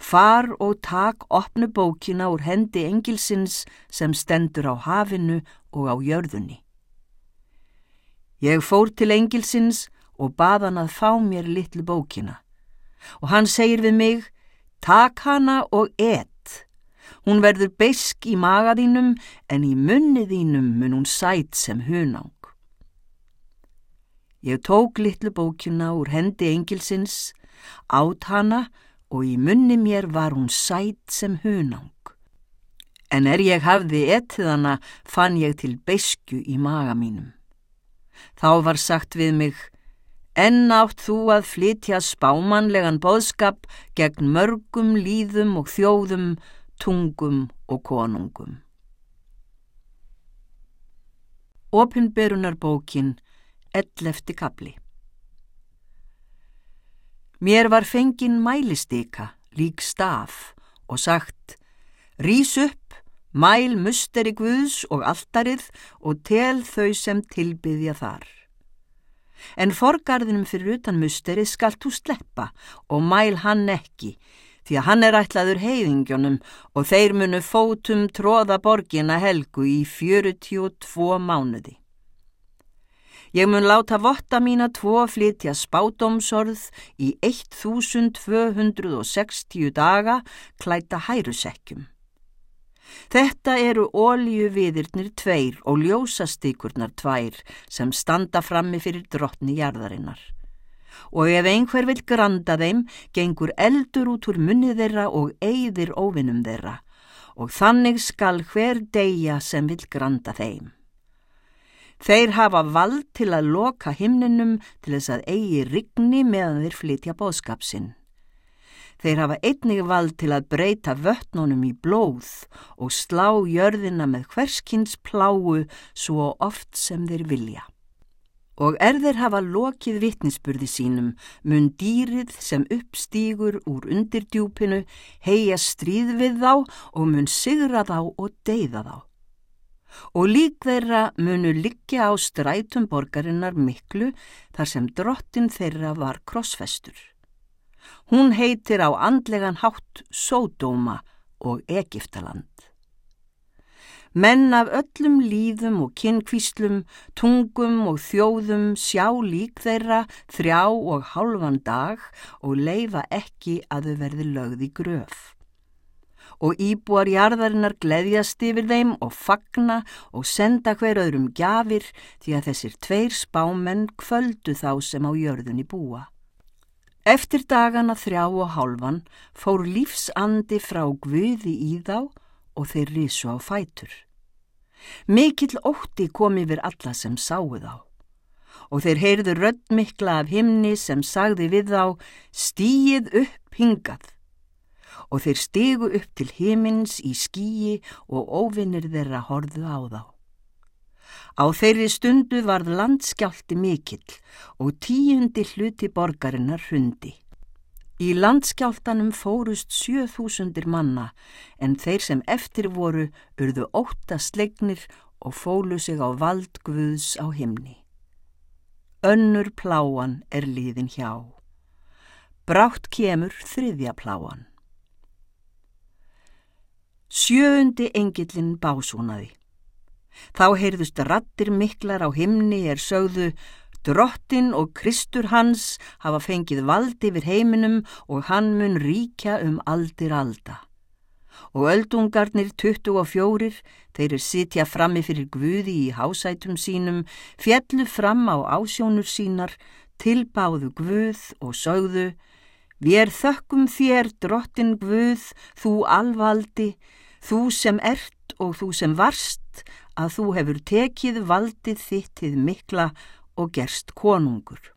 Far og tak opnu bókina úr hendi engilsins sem stendur á hafinu og á jörðunni. Ég fór til engilsins og bað hann að fá mér litlu bókina og hann segir við mig Tak hana og et. Hún verður beisk í magaðínum en í munniðínum mun hún sætt sem hunang. Ég tók litlu bókina úr hendi engilsins, átt hana og í munni mér var hún sætt sem hunang. En er ég hafði ettið hana fann ég til besku í maga mínum. Þá var sagt við mig, enn átt þú að flytja spámanlegan boðskap gegn mörgum líðum og þjóðum, tungum og konungum. Opinberunarbókin Ellefti kapli Mér var fengin mælistika, lík staf, og sagt Rís upp, mæl musteri Guðs og alltarið og tel þau sem tilbyðja þar. En forgarðinum fyrir utan musteri skalt þú sleppa og mæl hann ekki, því að hann er ætlaður heiðingjónum og þeir munu fótum tróða borgina helgu í 42 mánuði. Ég mun láta votta mína tvo flytja spádomsorð í 1260 daga klæta hærusekkjum. Þetta eru ólíu viðirnir tveir og ljósastykurnar tvær sem standa frammi fyrir drottni jarðarinnar. Og ef einhver vil granda þeim, gengur eldur út úr munni þeirra og eigðir óvinnum þeirra og þannig skal hver deyja sem vil granda þeim. Þeir hafa vald til að loka himninum til þess að eigi rigni meðan þeir flytja bóðskapsinn. Þeir hafa einnig vald til að breyta vötnunum í blóð og slá jörðina með hverskins pláu svo oft sem þeir vilja. Og er þeir hafa lokið vittnisspurði sínum, mun dýrið sem uppstýgur úr undirdjúpinu heia stríð við þá og mun sigra þá og deyða þá. Og lík þeirra munu liggja á strætum borgarinnar miklu þar sem drottin þeirra var krossfestur. Hún heitir á andlegan hátt Sódóma og Egiptaland. Menn af öllum líðum og kynkvíslum, tungum og þjóðum sjá lík þeirra þrjá og hálfan dag og leifa ekki að þau verði lögð í gröf. Og íbúar jarðarinnar gleðjast yfir þeim og fagna og senda hver öðrum gjafir því að þessir tveir spámenn kvöldu þá sem á jörðunni búa. Eftir dagana þrjá og hálfan fór lífsandi frá Guði í þá og þeir risu á fætur. Mikill ótti kom yfir alla sem sáu þá og þeir heyrðu röddmikla af himni sem sagði við þá stíið upp hingað og þeir stigu upp til himins í skíi og óvinnir þeirra horðu á þá. Á þeirri stundu varð landskjálti mikill og tíundi hluti borgarinnar hundi. Í landskjáltanum fórust 7000 manna en þeir sem eftir voru urðu óta slegnir og fólu sig á vald Guðs á himni. Önnur pláan er líðin hjá. Brátt kemur þriðja pláan. Sjöundi engillin básúnaði. Þá heyrðust rattir miklar á himni er sögðu Drottin og Kristur hans hafa fengið valdi yfir heiminum og hann mun ríkja um aldir alda. Og öldungarnir 24, þeir er sitja frammi fyrir Guði í hásætum sínum, fjallu fram á ásjónur sínar, tilbáðu Guð og sögðu, Við þökkum þér, drottin Guð, þú alvaldi, þú sem ert og þú sem varst, að þú hefur tekið valdið þittið mikla og gerst konungur.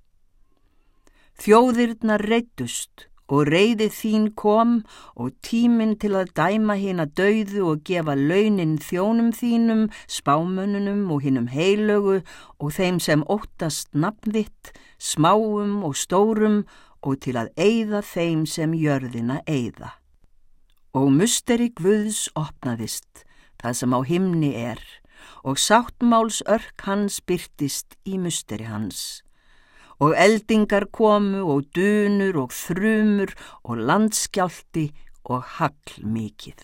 Þjóðirna reytust og reyði þín kom og tíminn til að dæma hinn að dauðu og gefa launin þjónum þínum, spámönunum og hinnum heilögu og þeim sem óttast nafnvitt, smáum og stórum og til að eigða þeim sem jörðina eigða. Og musteri Guðs opnaðist, það sem á himni er, og sáttmáls örk hans byrtist í musteri hans. Og eldingar komu og dunur og þrumur og landskjálti og hagl mikið.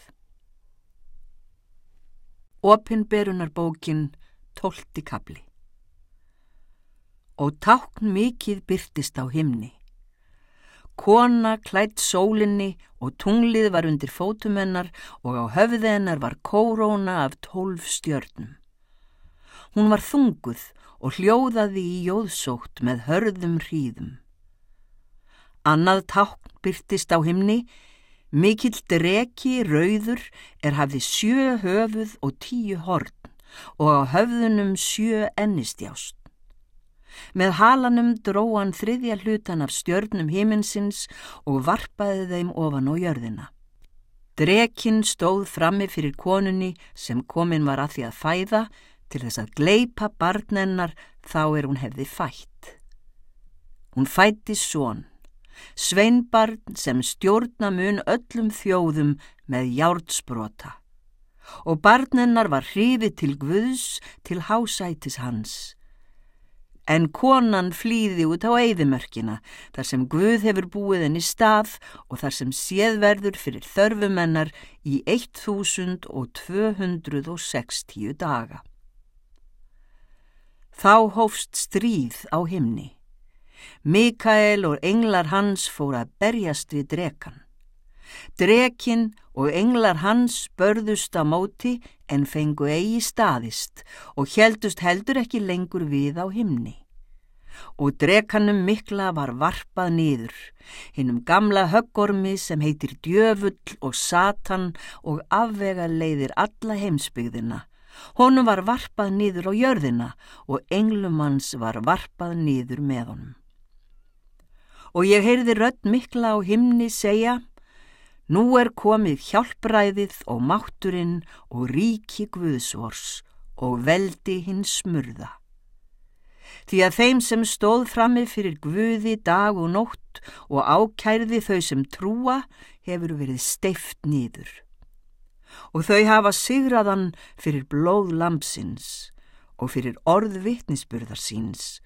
Opinberunarbókin tólti kabli Og tákn mikið byrtist á himni. Kona klætt sólinni og tunglið var undir fótumennar og á höfðennar var kóróna af tólf stjörnum. Hún var þunguð og hljóðaði í jóðsótt með hörðum hríðum. Annað tákn byrtist á himni, mikill dreki rauður er hafði sjö höfuð og tíu horn og á höfðunum sjö ennistjást. Með halanum dróan þriðja hlutan af stjörnum himinsins og varpaði þeim ofan á jörðina. Drekinn stóð frammi fyrir konunni sem komin var að því að fæða til þess að gleipa barnennar þá er hún hefði fætt. Hún fætti són, sveinbarn sem stjórna mun öllum þjóðum með járdsbrota og barnennar var hrifið til Guðs til hásætis hans En konan flýði út á eigðimörkina þar sem Guð hefur búið henni stað og þar sem séðverður fyrir þörfumennar í 1260 daga. Þá hófst stríð á himni. Mikael og englar hans fór að berjast við drekan. Drekin og englar hans börðust á móti en fengu eigi staðist og heldust heldur ekki lengur við á himni og drekanum mikla var varpað niður, hinnum gamla höggormi sem heitir djöfull og satan og afvega leiðir alla heimsbyggðina. Honum var varpað niður á jörðina og englumanns var varpað niður með honum. Og ég heyrði rött mikla á himni segja, Nú er komið hjálpræðið og mátturinn og ríki Guðsvors og veldi hins smurða. Því að þeim sem stóð frammi fyrir Guði dag og nótt og ákærði þau sem trúa hefur verið steift nýður. Og þau hafa sigraðan fyrir blóð lampsins og fyrir orð vittnisburðar síns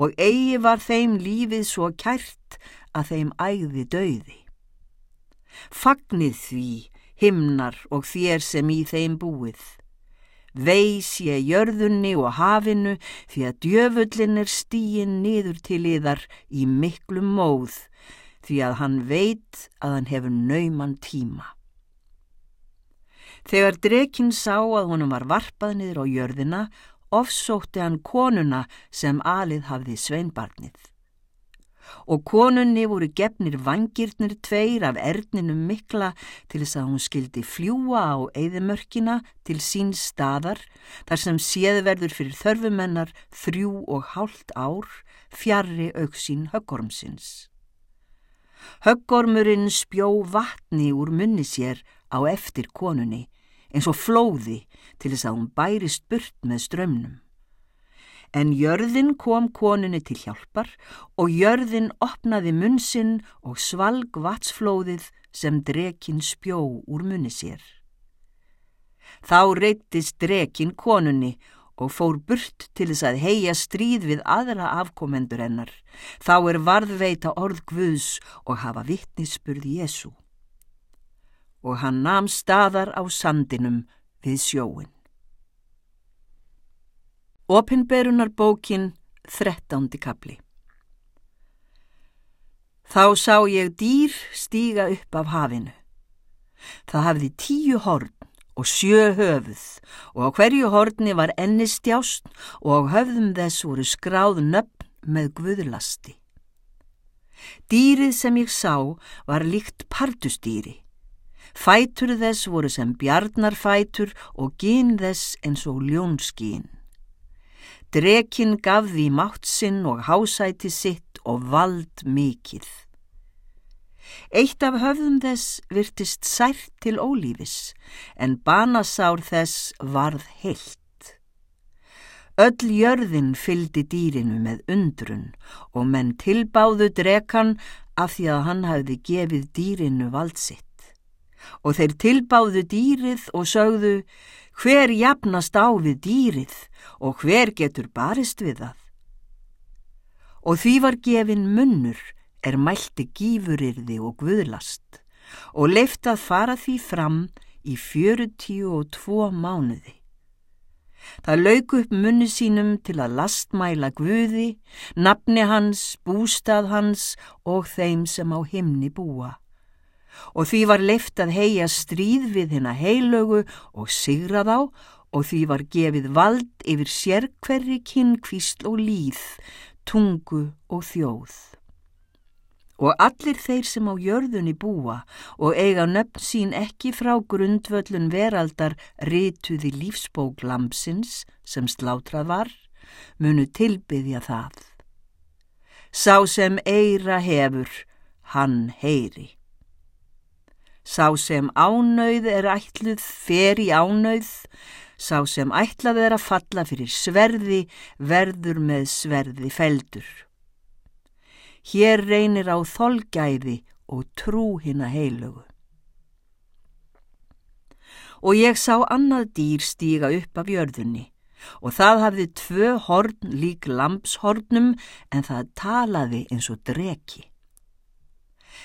og eigi var þeim lífið svo kært að þeim æði döiði. Fagnið því, himnar og þér sem í þeim búið. Veis ég jörðunni og hafinu því að djöfullin er stíin niður til yðar í miklu móð því að hann veit að hann hefur nauman tíma. Þegar drekinn sá að honum var varpað niður á jörðina, ofsótti hann konuna sem alið hafði sveinbarnið og konunni voru gefnir vangirnir tveir af erninum mikla til þess að hún skildi fljúa á eðimörkina til sín staðar þar sem séðverður fyrir þörfumennar þrjú og hálft ár fjarrri auksín höggormsins. Höggormurinn spjó vatni úr munni sér á eftir konunni eins og flóði til þess að hún bærist burt með strömmnum en jörðin kom konunni til hjálpar og jörðin opnaði munnsinn og svalg vatsflóðið sem drekin spjó úr munni sér. Þá reytist drekin konunni og fór burt til þess að heia stríð við aðra afkomendur hennar. Þá er varðveita orð Guðs og hafa vittnisspurð Jésu. Og hann nam staðar á sandinum við sjóin. Opinberunar bókin, þrettándi kapli. Þá sá ég dýr stíga upp af hafinu. Það hafði tíu horn og sjö höfuð og á hverju horni var enni stjást og á höfðum þess voru skráð nöfn með guðlasti. Dýrið sem ég sá var líkt partustýri. Fætur þess voru sem bjarnarfætur og gín þess eins og ljónskín. Drekinn gaf því mátt sinn og hásæti sitt og vald mikið. Eitt af höfðum þess virtist sært til ólífis, en banasár þess varð heilt. Öll jörðin fyldi dýrinu með undrun og menn tilbáðu drekan af því að hann hafði gefið dýrinu vald sitt. Og þeir tilbáðu dýrið og sögðu, hver jafnast á við dýrið og hver getur barist við það. Og því var gefin munnur er mælti gífurirði og guðlast og leift að fara því fram í fjörutíu og tvo mánuði. Það lauk upp munni sínum til að lastmæla guði, nafni hans, bústað hans og þeim sem á himni búa og því var leift að heia stríð við hennar heilögu og sigra þá og því var gefið vald yfir sérkverri kynkvísl og líð, tungu og þjóð. Og allir þeir sem á jörðunni búa og eiga nöfn sín ekki frá grundvöllun veraldar rituði lífsbók lampsins sem slátrað var, munu tilbyðja það. Sá sem eira hefur, hann heyri. Sá sem ánauð er ætluð fer í ánauð, sá sem ætlað er að falla fyrir sverði verður með sverði feldur. Hér reynir á þolgæði og trú hinn að heilögu. Og ég sá annað dýr stíga upp af jörðunni og það hafði tvö horn lík lampshornum en það talaði eins og dreki.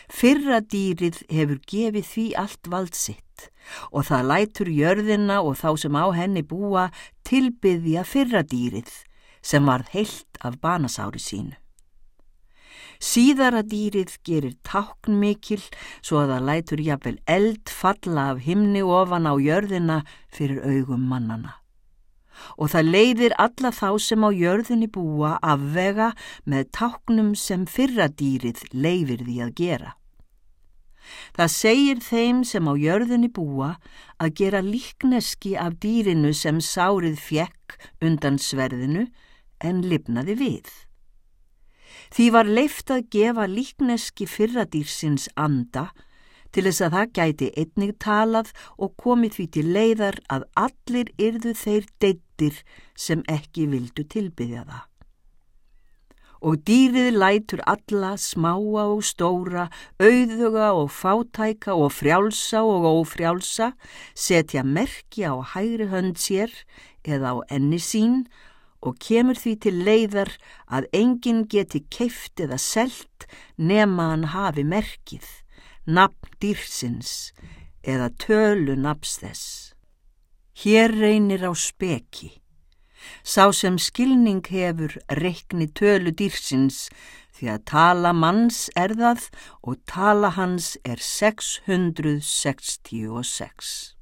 Fyrra dýrið hefur gefið því allt vald sitt og það lætur jörðina og þá sem á henni búa tilbyðja fyrra dýrið sem varð heilt af banasári sínu. Síðara dýrið gerir tákn mikil svo að það lætur jafnvel eld falla af himni ofan á jörðina fyrir augum mannana og það leiðir alla þá sem á jörðinni búa afvega með táknum sem fyrra dýrið leifir því að gera. Það segir þeim sem á jörðinni búa að gera líkneski af dýrinu sem sárið fjekk undan sverðinu en lifnaði við. Því var leift að gefa líkneski fyrradýrsins anda til þess að það gæti einnig talað og komið því til leiðar að allir yrðu þeir deittir sem ekki vildu tilbyðja það. Og dýrið lætur alla smáa og stóra, auðuga og fátæka og frjálsa og ófrjálsa, setja merkja á hægri hönd sér eða á enni sín og kemur því til leiðar að enginn geti keift eða selt nema hann hafi merkið, nafn dýrsins eða tölu nafs þess. Hér reynir á speki. Sá sem skilning hefur reikni tölu dýrsins því að tala manns er það og tala hans er 666.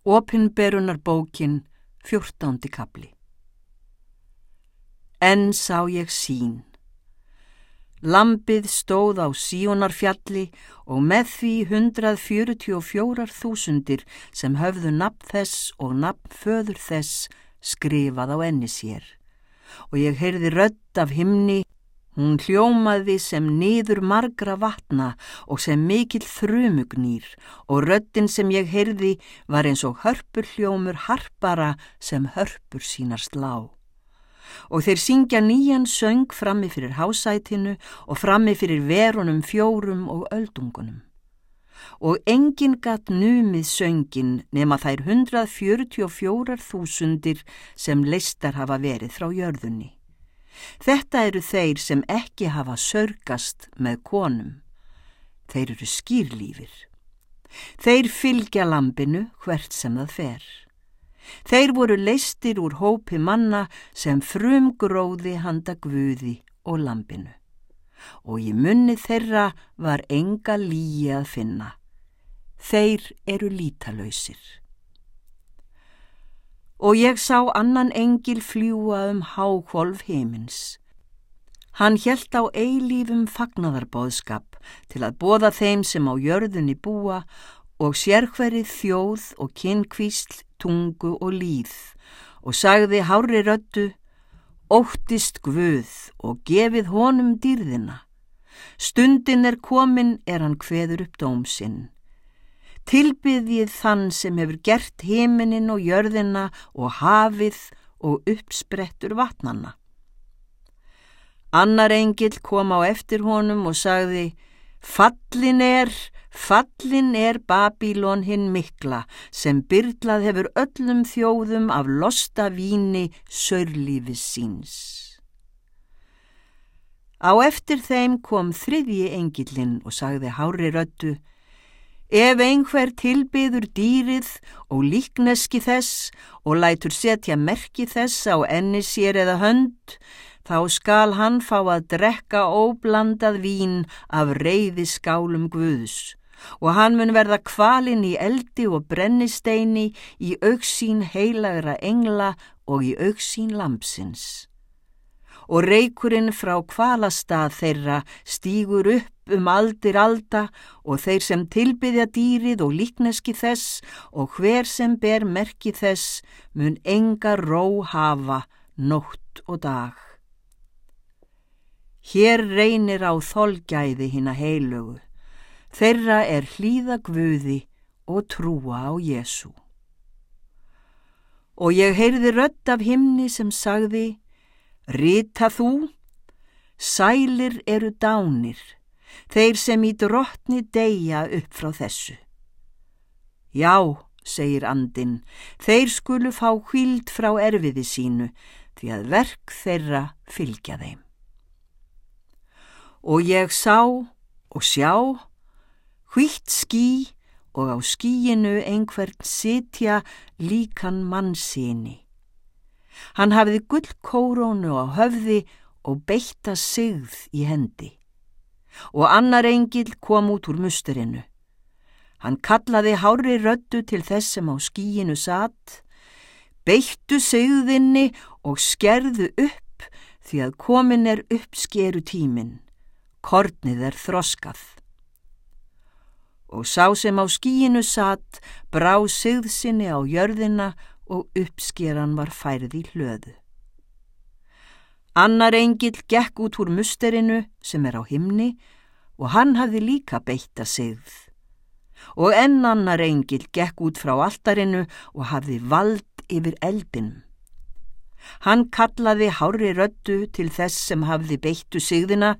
Opinberunar bókin 14. kapli En sá ég sín. Lampið stóð á síonarfjalli og með því 144.000 sem höfðu nafn þess og nafn föður þess skrifað á enni sér. Og ég heyrði rött af himni, hún hljómaði sem niður margra vatna og sem mikill þrumugnýr. Og röttin sem ég heyrði var eins og hörpur hljómur harpara sem hörpur sínar slá og þeir syngja nýjan söng frammi fyrir hásætinu og frammi fyrir verunum fjórum og öldungunum. Og engin gatt numið söngin nema þær 144.000 sem listar hafa verið frá jörðunni. Þetta eru þeir sem ekki hafa sörgast með konum. Þeir eru skýrlífir. Þeir fylgja lampinu hvert sem það fer. Þeir voru leistir úr hópi manna sem frum gróði handa guði og lampinu. Og í munni þeirra var enga líi að finna. Þeir eru lítalöysir. Og ég sá annan engil fljúa um hákvolf heimins. Hann hjælt á eilífum fagnadarbóðskap til að bóða þeim sem á jörðunni búa og sérhverið þjóð og kynkvísl tungu og líð og sagði hári röttu, óttist Guð og gefið honum dýrðina. Stundin er komin er hann hveður upp dómsinn. Tilbyðið þann sem hefur gert heiminin og jörðina og hafið og uppsprettur vatnanna. Annar engil kom á eftir honum og sagði, fallin er, Fallin er Babílon hinn mikla sem byrlað hefur öllum þjóðum af losta víni sörlífis síns. Á eftir þeim kom þriðji engilinn og sagði hári röttu Ef einhver tilbyður dýrið og líkneski þess og lætur setja merki þess á enni sér eða hönd, þá skal hann fá að drekka óblandað vín af reyði skálum Guðs og hann mun verða kvalinn í eldi og brennisteini í auksín heilagra engla og í auksín lampsins. Og reykurinn frá kvalastað þeirra stýgur upp um aldir alda og þeir sem tilbyðja dýrið og líkneski þess og hver sem ber merki þess mun enga ró hafa nótt og dag. Hér reynir á þolgæði hinn að heilögu. Þeirra er hlýða Guði og trúa á Jésu. Og ég heyrði rött af himni sem sagði, Rita þú, sælir eru dánir, þeir sem í drottni deyja upp frá þessu. Já, segir andin, þeir skulu fá hvild frá erfiði sínu, því að verk þeirra fylgja þeim. Og ég sá og sjá, hvitt skí og á skíinu einhvern sitja líkan mannsini. Hann hafiði gullkórónu á höfði og beitta sigð í hendi. Og annar engil kom út úr musturinu. Hann kallaði hári röttu til þess sem á skíinu satt, beittu sigðinni og skerðu upp því að komin er uppskeru tímin. Kornið er þroskað og sá sem á skíinu satt brá sigðsinni á jörðina og uppskeran var færð í hlöðu. Annar engil gekk út úr musterinu sem er á himni og hann hafði líka beitta sigð. Og enn annar engil gekk út frá altarinu og hafði vald yfir eldinum. Hann kallaði hári röttu til þess sem hafði beittu sigðina,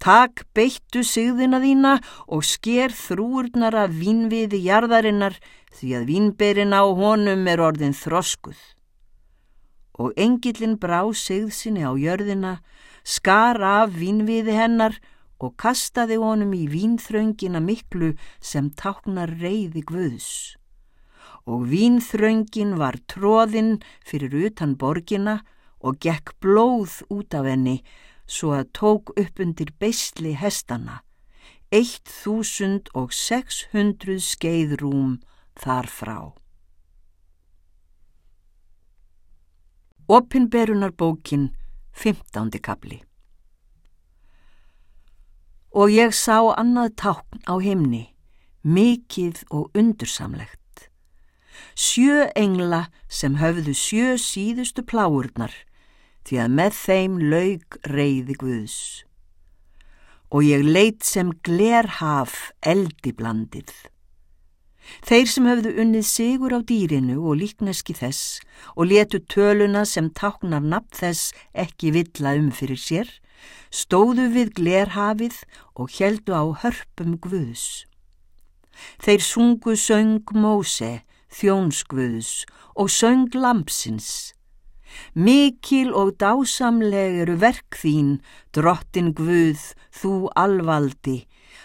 Takk beittu sigðina þína og sker þrúurnar af vínviði jarðarinnar því að vínberin á honum er orðin þroskuð. Og engillin brá sigðsinni á jörðina, skar af vínviði hennar og kastaði honum í vínþröngina miklu sem táknar reyði guðs. Og vínþröngin var tróðinn fyrir utan borgina og gekk blóð út af henni, svo að tók upp undir beisli hestana, eitt þúsund og sex hundruð skeiðrúm þar frá. Opinberunar bókin, 15. kapli Og ég sá annað tákn á himni, mikið og undursamlegt. Sjö engla sem höfðu sjö síðustu pláurnar, því að með þeim laug reyði Guðs. Og ég leitt sem glerhaf eldi blandið. Þeir sem höfðu unnið sigur á dýrinu og líkneski þess og letu töluna sem táknar nafn þess ekki villa um fyrir sér, stóðu við glerhafið og heldu á hörpum Guðs. Þeir sungu söng Móse, þjónskvöðs og söng Lampsins Mikil og dásamleg eru verk þín, drottin Guð, þú alvaldi,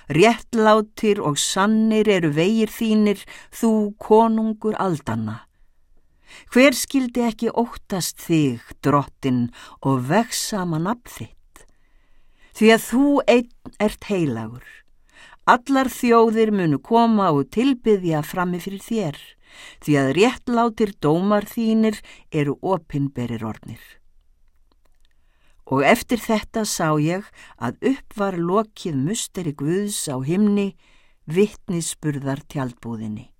réttlátir og sannir eru vegir þínir, þú konungur aldanna. Hver skildi ekki óttast þig, drottin, og veksama nafn þitt? Því að þú einn ert heilagur. Allar þjóðir munu koma og tilbyðja frammi fyrir þér því að réttlátir dómar þínir eru opinberir ornir. Og eftir þetta sá ég að upp var lokið musteri Guðs á himni, vittnisspurðar tjaldbúðinni.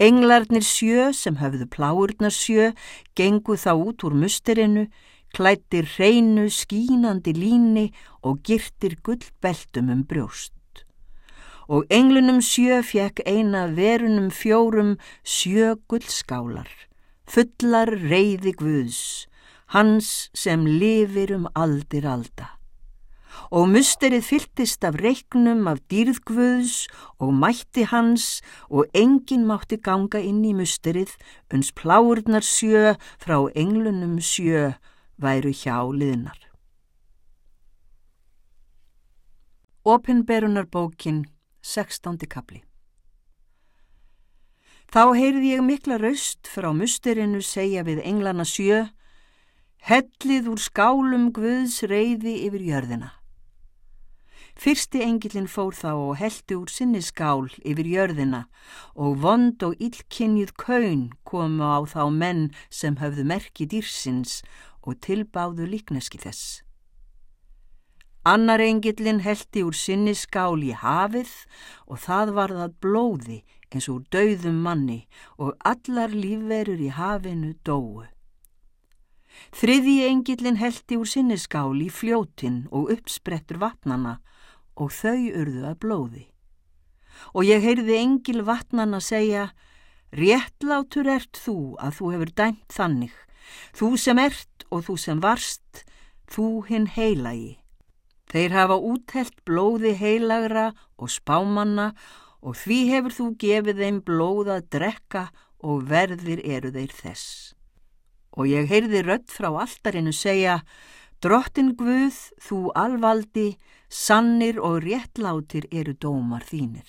Englarnir sjö sem höfðu pláurnar sjö gengu þá út úr musterinu, klættir hreinu skínandi líni og girtir gullbeltum um brjóst og englunum sjö fjekk eina verunum fjórum sjö gullskálar, fullar reyði Guðs, hans sem lifir um aldir alda. Og musterið fyltist af reiknum af dýrð Guðs og mætti hans og engin mátti ganga inn í musterið uns pláurnar sjö frá englunum sjö væru hjá liðnar. Opinberunarbókin 16. kapli Þá heyrði ég mikla raust frá musterinu segja við englana sjö, hellið úr skálum Guðs reyði yfir jörðina. Fyrsti engilin fór þá og heldi úr sinni skál yfir jörðina og vond og illkinnið kaun komu á þá menn sem höfðu merki dýrsins og tilbáðu líkneski þess. Annar engillin heldi úr sinni skál í hafið og það var það blóði eins og dauðum manni og allar lífverur í hafinu dóu. Þriði engillin heldi úr sinni skál í fljótin og uppsprettur vatnana og þau urðu að blóði. Og ég heyrði engil vatnana segja, réttlátur ert þú að þú hefur dæmt þannig, þú sem ert og þú sem varst, þú hinn heilagi. Þeir hafa úthelt blóði heilagra og spámanna og því hefur þú gefið þeim blóð að drekka og verðir eru þeir þess. Og ég heyrði rött frá alltarinu segja, Drottin Guð, þú alvaldi, sannir og réttlátir eru dómar þínir.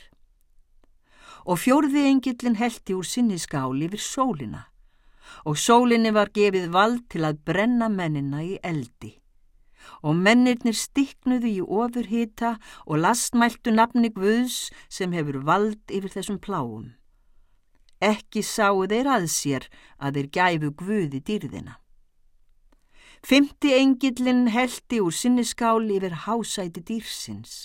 Og fjórði engillin heldi úr sinni skáli yfir sólina og sólinni var gefið vald til að brenna mennina í eldi og mennirnir stiknuðu í ofurhita og lastmæltu nafni Guðs sem hefur vald yfir þessum pláum. Ekki sáu þeir að sér að þeir gæfu Guði dýrðina. Fymti engillin heldi úr sinniskáli yfir hásæti dýrsins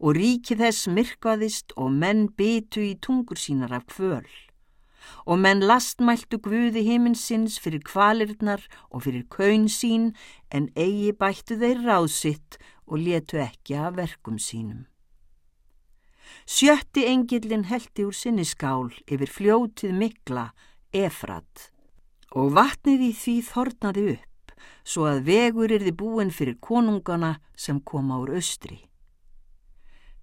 og ríki þess myrkvaðist og menn bytu í tungur sínar af kvöl og menn lastmæltu guði himinsins fyrir kvalirnar og fyrir kaun sín en eigi bættu þeir ráðsitt og letu ekki af verkum sínum. Sjötti engillin heldi úr sinni skál yfir fljótið mikla, efrat, og vatnið í því þornaði upp, svo að vegur er þið búin fyrir konungana sem koma úr austri.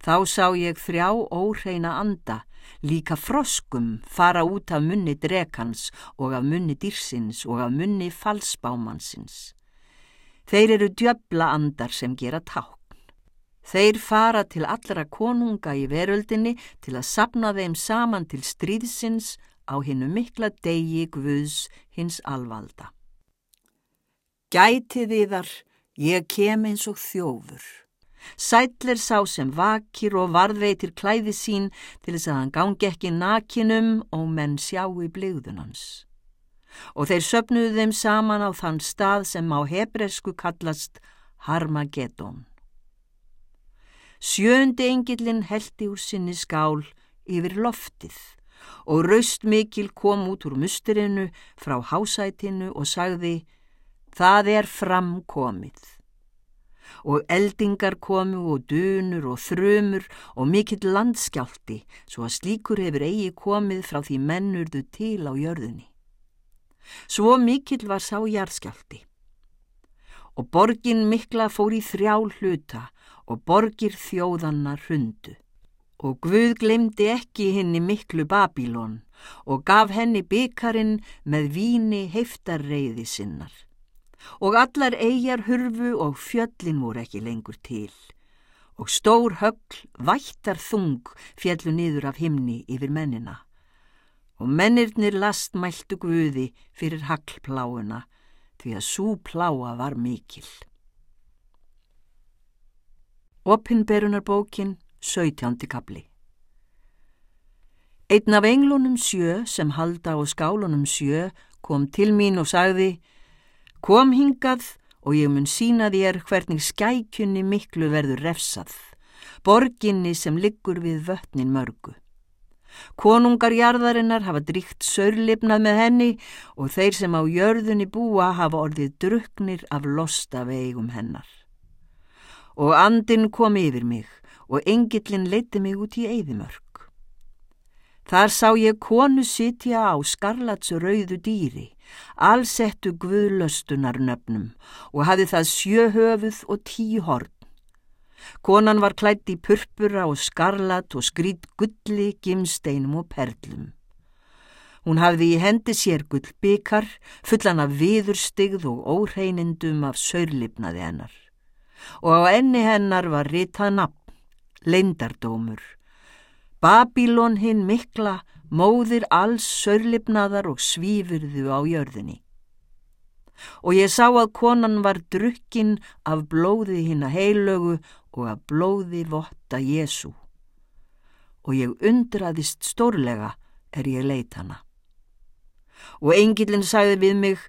Þá sá ég þrjá óhreina anda, líka froskum fara út af munni drekans og af munni dýrsins og af munni falsbámansins. Þeir eru djöbla andar sem gera tákn. Þeir fara til allra konunga í veröldinni til að sapna þeim saman til stríðsins á hinnu mikla degi Guðs hins alvalda. Gæti þiðar, ég kem eins og þjófur. Sætler sá sem vakir og varðveitir klæði sín til þess að hann gangi ekki nakinum og menn sjá í bligðunans. Og þeir söpnuðu þeim saman á þann stað sem á hebresku kallast Harmageddon. Sjöndi engillin heldi úr sinni skál yfir loftið og raust mikil kom út úr musturinu frá hásætinu og sagði Það er framkomið og eldingar komu og dunur og þrömur og mikill landskjálti svo að slíkur hefur eigi komið frá því mennurðu til á jörðunni. Svo mikill var sá jarðskjálti og borgin mikla fór í þrjá hluta og borgir þjóðanna hrundu. Og Guð glemdi ekki henni miklu Babilón og gaf henni byggarinn með víni heiftarreiði sinnar og allar eigjar hurfu og fjöllin voru ekki lengur til og stór högl vættar þung fjallu niður af himni yfir mennina og mennirnir lastmæltu guði fyrir haglpláuna því að svo pláa var mikil. Opinberunarbókin, 17. kapli Einn af englunum sjö sem halda á skálunum sjö kom til mín og sagði Kom hingað og ég mun sína þér hvernig skækjunni miklu verður refsað, borginni sem liggur við vötnin mörgu. Konungarjarðarinnar hafa dríkt sörlipnað með henni og þeir sem á jörðunni búa hafa orðið druknir af losta vegum hennar. Og andin kom yfir mig og engillin leiti mig út í eyðimörk. Þar sá ég konu sitja á skarlats rauðu dýri, allsettu guðlöstunar nöfnum og hafi það sjöhöfuð og tíu horn. Konan var klætt í purpura og skarlat og skrít gulli, gimsteinum og perlum. Hún hafði í hendi sér gull byggar, fullan af viðurstigð og óhreinindum af saurlipnaði hennar. Og á enni hennar var ritað nafn, leindardómur, Babilón hinn mikla, móðir alls sörlipnaðar og svífurðu á jörðinni. Og ég sá að konan var drukkin af blóði hinn að heilögu og af blóði votta Jésu. Og ég undraðist stórlega er ég leit hana. Og engilin sagði við mig,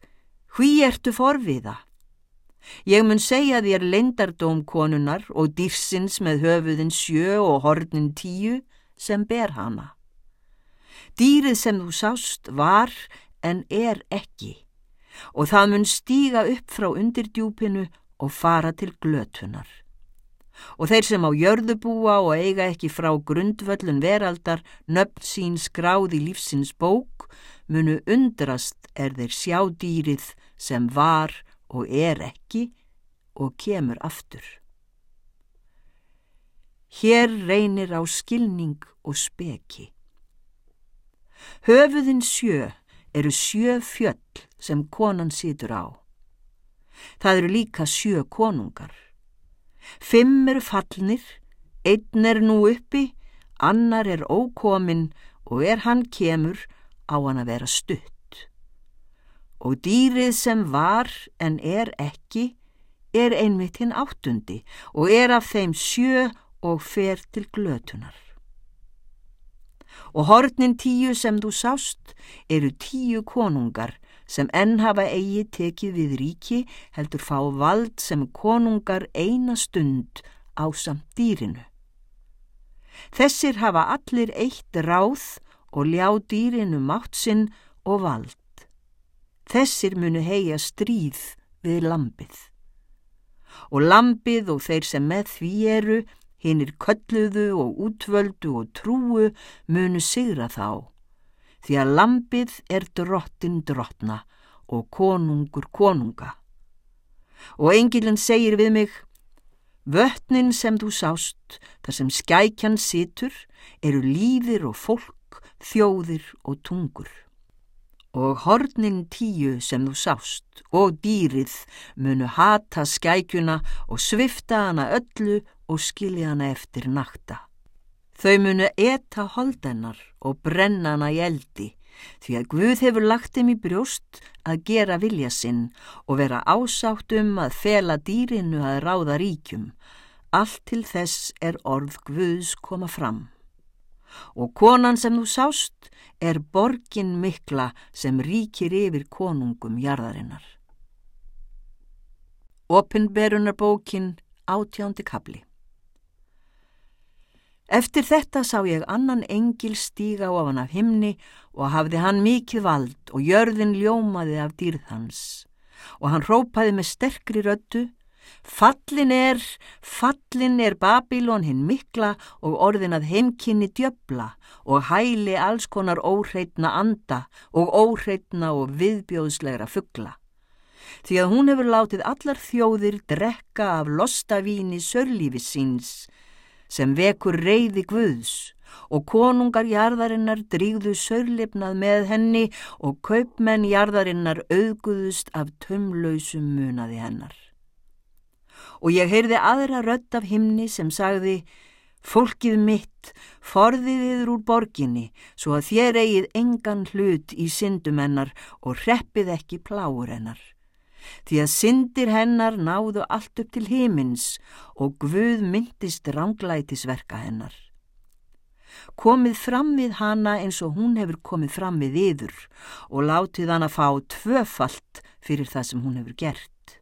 hví ertu forviða? Ég mun segja þér leindardóm konunar og dýrsins með höfuðin sjö og hornin tíu sem ber hana. Dýrið sem þú sást var en er ekki og það mun stíga upp frá undirdjúpinu og fara til glötunar. Og þeir sem á jörðu búa og eiga ekki frá grundvöllun veraldar nöfn sín skráði lífsins bók munu undrast er þeir sjá dýrið sem var og er ekki og kemur aftur. Hér reynir á skilning og speki. Höfuðin sjö eru sjö fjöll sem konan situr á. Það eru líka sjö konungar. Fimm eru fallnir, einn er nú uppi, annar er ókomin og er hann kemur á hann að vera stutt. Og dýrið sem var en er ekki er einmitt hinn áttundi og er af þeim sjö og fer til glötunar. Og hornin tíu sem þú sást eru tíu konungar sem enn hafa eigi tekið við ríki heldur fá vald sem konungar eina stund á samt dýrinu. Þessir hafa allir eitt ráð og ljá dýrinu mátt sinn og vald. Þessir munu heia stríð við lambið. Og lambið og þeir sem með því eru, hinnir kölluðu og útvöldu og trúu munu sigra þá. Því að lambið er drottin drottna og konungur konunga. Og engilin segir við mig, vötnin sem þú sást, þar sem skækjan situr, eru líðir og fólk, þjóðir og tungur og hornin tíu sem þú sást og dýrið munu hata skækjuna og svifta hana öllu og skilja hana eftir nakta. Þau munu eta holdennar og brenna hana í eldi því að Guð hefur lagt þeim í brjóst að gera vilja sinn og vera ásátt um að fela dýrinu að ráða ríkjum. Allt til þess er orð Guðs koma fram og konan sem þú sást er borgin mikla sem ríkir yfir konungum jarðarinnar. Opinberunarbókin átjándi kabli Eftir þetta sá ég annan engil stíga ofan af himni og hafði hann mikið vald og jörðin ljómaði af dýrðhans og hann rópaði með sterkri röttu Fallin er, fallin er Babilón hinn mikla og orðin að heimkynni djöbla og hæli alls konar óhreitna anda og óhreitna og viðbjóðslegra fuggla. Því að hún hefur látið allar þjóðir drekka af lostavíni sörlífi síns sem vekur reyði guðs og konungar jarðarinnar drígðu sörlipnað með henni og kaupmenn jarðarinnar auðguðust af tömlausum munaði hennar og ég heyrði aðra rött af himni sem sagði Fólkið mitt, forðið yfir úr borginni svo að þér eigið engan hlut í syndum hennar og reppið ekki pláur hennar. Því að syndir hennar náðu allt upp til himins og Guð myndist ránglætisverka hennar. Komið fram við hana eins og hún hefur komið fram við yður og látið hana fá tvöfalt fyrir það sem hún hefur gert.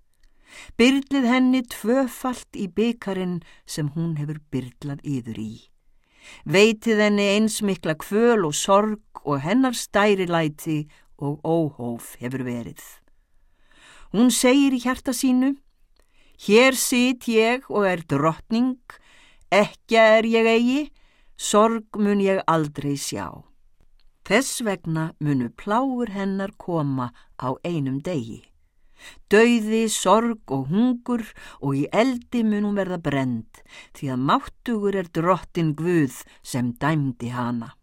Byrlið henni tvöfalt í byggarinn sem hún hefur byrlað yður í. Veitið henni eins mikla kvöl og sorg og hennar stærilæti og óhóf hefur verið. Hún segir í hjarta sínu, hér sit ég og er drottning, ekki er ég eigi, sorg mun ég aldrei sjá. Þess vegna munu pláur hennar koma á einum degi. Dauði, sorg og hungur og í eldi munum verða brend því að máttugur er drottin Guð sem dæmdi hana.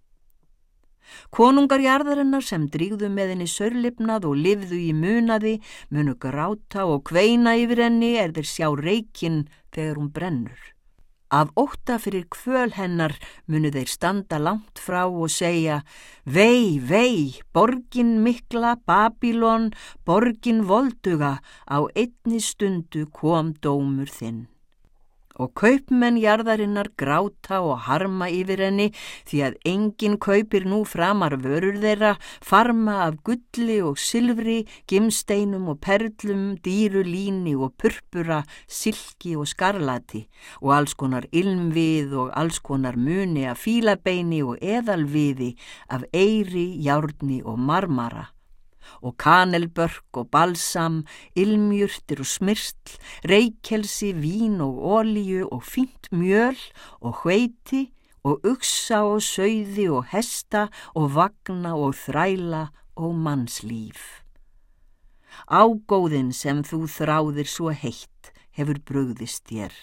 Konungarjarðarinnar sem drígðu með henni sörlipnað og livðu í munaði munu gráta og kveina yfir henni er þeir sjá reikinn þegar hún brennur. Af óta fyrir kvöl hennar munu þeir standa langt frá og segja Vei, vei, borgin mikla, Babilón, borgin volduga, á einni stundu kom dómur þinn og kaupmenn jarðarinnar gráta og harma yfir henni því að enginn kaupir nú framar vörur þeirra, farma af gulli og silfri, gimsteinum og perlum, dýru líni og purpura, silki og skarlati og alls konar ilmvið og alls konar muni af fílabeini og eðalviði af eiri, járni og marmara og kanelbörk og balsam, ilmjurtir og smyrsl, reykjelsi, vín og ólíu og fínt mjöl og hveiti og uksa og söiði og hesta og vagna og þræla og mannslíf. Ágóðin sem þú þráðir svo heitt hefur brugðist þér.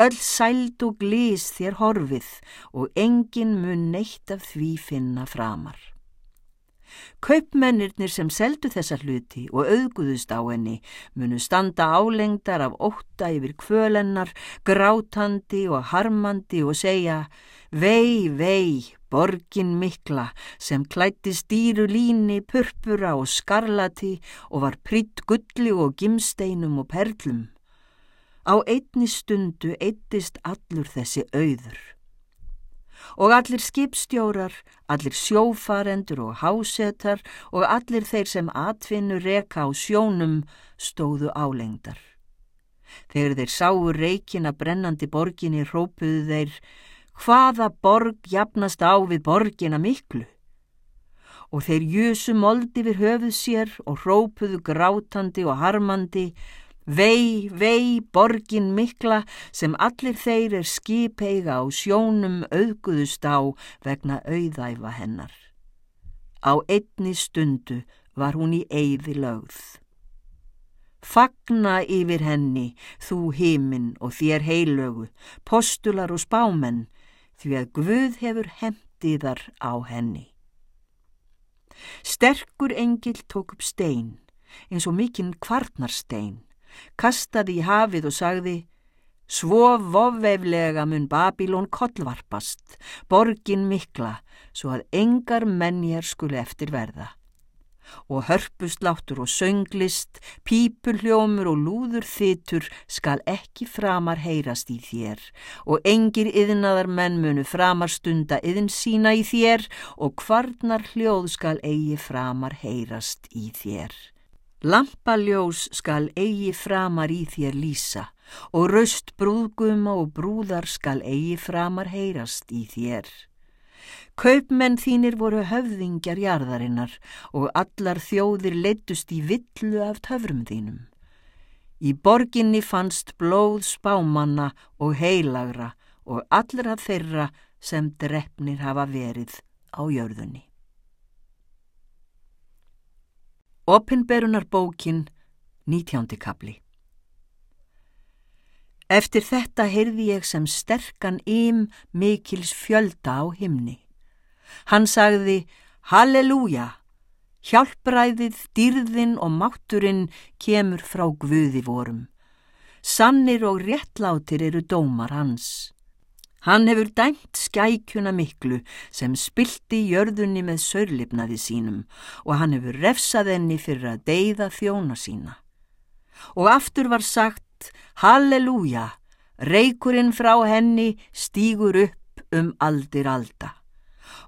Öll sæld og glís þér horfið og engin mun neitt af því finna framar. Kaupmennirnir sem seldu þessa hluti og auðguðust á henni munu standa álengdar af ótta yfir kvölennar, grátandi og harmandi og segja Vei, vei, borgin mikla sem klætti stýru líni, purpura og skarlati og var pritt gulli og gimsteinum og perlum. Á einni stundu eittist allur þessi auður og allir skipstjórar, allir sjófarendur og hásetar og allir þeir sem atvinnu reka á sjónum stóðu álengdar. Þegar þeir sáu reikina brennandi borginni rópuðu þeir hvaða borg jafnast á við borgina miklu og þeir jösu moldi við höfuð sér og hrópuðu grátandi og harmandi Vei, vei, borgin mikla sem allir þeir er skipeiga á sjónum auðguðust á vegna auðæfa hennar. Á einni stundu var hún í eyði lögð. Fagna yfir henni, þú heiminn og þér heilögu, postular og spámenn, því að Guð hefur hemdiðar á henni. Sterkur engil tók upp stein, eins og mikinn kvarnarstein, kastaði í hafið og sagði Svo vofveiflega mun Babilón kollvarpast, borgin mikla, svo að engar mennjar skuli eftir verða. Og hörpusláttur og sönglist, pípuljómur og lúður þytur skal ekki framar heyrast í þér og engir yðnaðar menn munu framar stunda yðn sína í þér og kvarnar hljóð skal eigi framar heyrast í þér. Lampaljós skal eigi framar í þér lýsa og raust brúðguma og brúðar skal eigi framar heyrast í þér. Kaupmenn þínir voru höfðingjar jarðarinnar og allar þjóðir leittust í villu af töfrum þínum. Í borginni fannst blóð spámanna og heilagra og allra þeirra sem drefnir hafa verið á jörðunni. Opinberunar bókin, nítjándi kapli Eftir þetta heyrði ég sem sterkan ym mikils fjölda á himni. Hann sagði, Halleluja, hjálpræðið, dýrðin og mátturinn kemur frá Guði vorum. Sannir og réttlátir eru dómar hans. Hann hefur dæmt skækjuna miklu sem spilti jörðunni með sörlipnaði sínum og hann hefur refsað henni fyrir að deyða þjóna sína. Og aftur var sagt, Halleluja, reykurinn frá henni stýgur upp um aldir alda.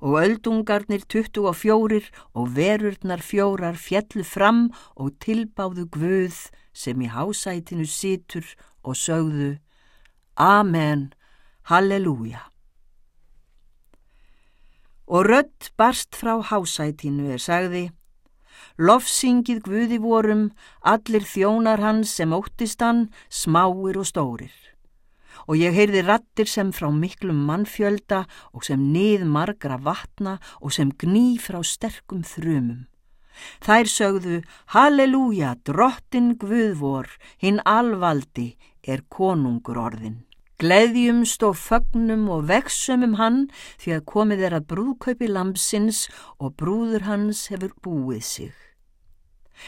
Og öldungarnir 24 og verurnar fjórar fjallu fram og tilbáðu Guð sem í hásætinu situr og sögðu, Amen. Halleluja. Og rött barst frá hásætinu er sagði, lofsingið Guði vorum, allir þjónar hans sem óttist hann, smáir og stórir. Og ég heyrði rattir sem frá miklum mannfjölda og sem nið margra vatna og sem gný frá sterkum þrumum. Þær sögðu, Halleluja, drottin Guðvor, hinn alvaldi er konungur orðin. Gleðjumst og fögnum og veksumum hann því að komið er að brúðkaupi lampsins og brúður hans hefur búið sig.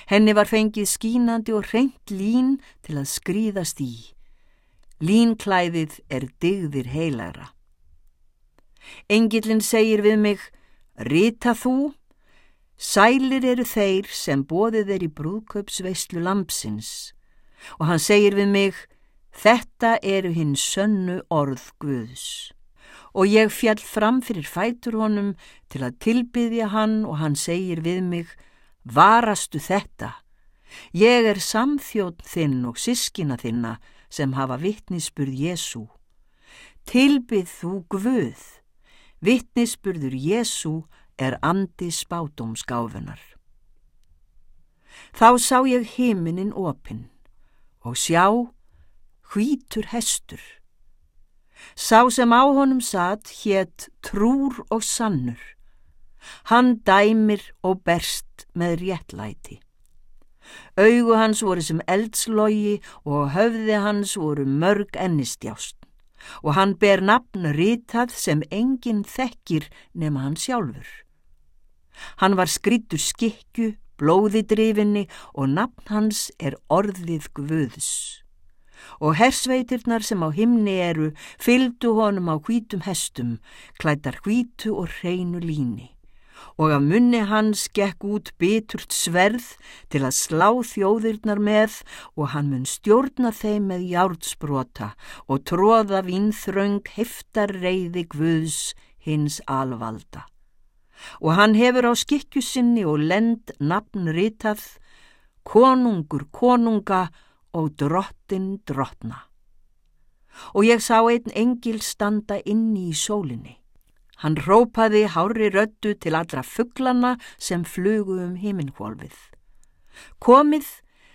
Henni var fengið skínandi og reynt lín til að skrýðast í. Línklæðið er digðir heilagra. Engilin segir við mig, rita þú, sælir eru þeir sem bóðið er í brúðkaupsveistlu lampsins og hann segir við mig, Þetta eru hinn sönnu orð Guðs og ég fjall fram fyrir fætur honum til að tilbyðja hann og hann segir við mig, varastu þetta? Ég er samþjótt þinn og sískina þinna sem hafa vittnisspurð Jésu. Tilbyð þú Guð. Vittnisspurður Jésu er andi spátumsgáfunar. Þá sá ég heiminin opinn og sjá hvítur hestur. Sá sem á honum satt hétt trúr og sannur. Hann dæmir og berst með réttlæti. Augu hans voru sem eldslogi og höfði hans voru mörg ennistjást og hann ber nafn ritað sem enginn þekkir nema hann sjálfur. Hann var skrittur skikju, blóði drifinni og nafn hans er orðið guðs og hersveitirnar sem á himni eru fyldu honum á hvítum hestum, klættar hvítu og hreinu líni. Og af munni hans gekk út biturt sverð til að slá þjóðirnar með og hann mun stjórna þeim með járdsbrota og tróða vinnþröng heftar reyði Guðs hins alvalda. Og hann hefur á skikkjusinni og lend nafn ritað, konungur konunga og drottin drottna. Og ég sá einn engil standa inni í sólinni. Hann rópaði hári röttu til allra fugglana sem flugu um himinkvolfið. Komið,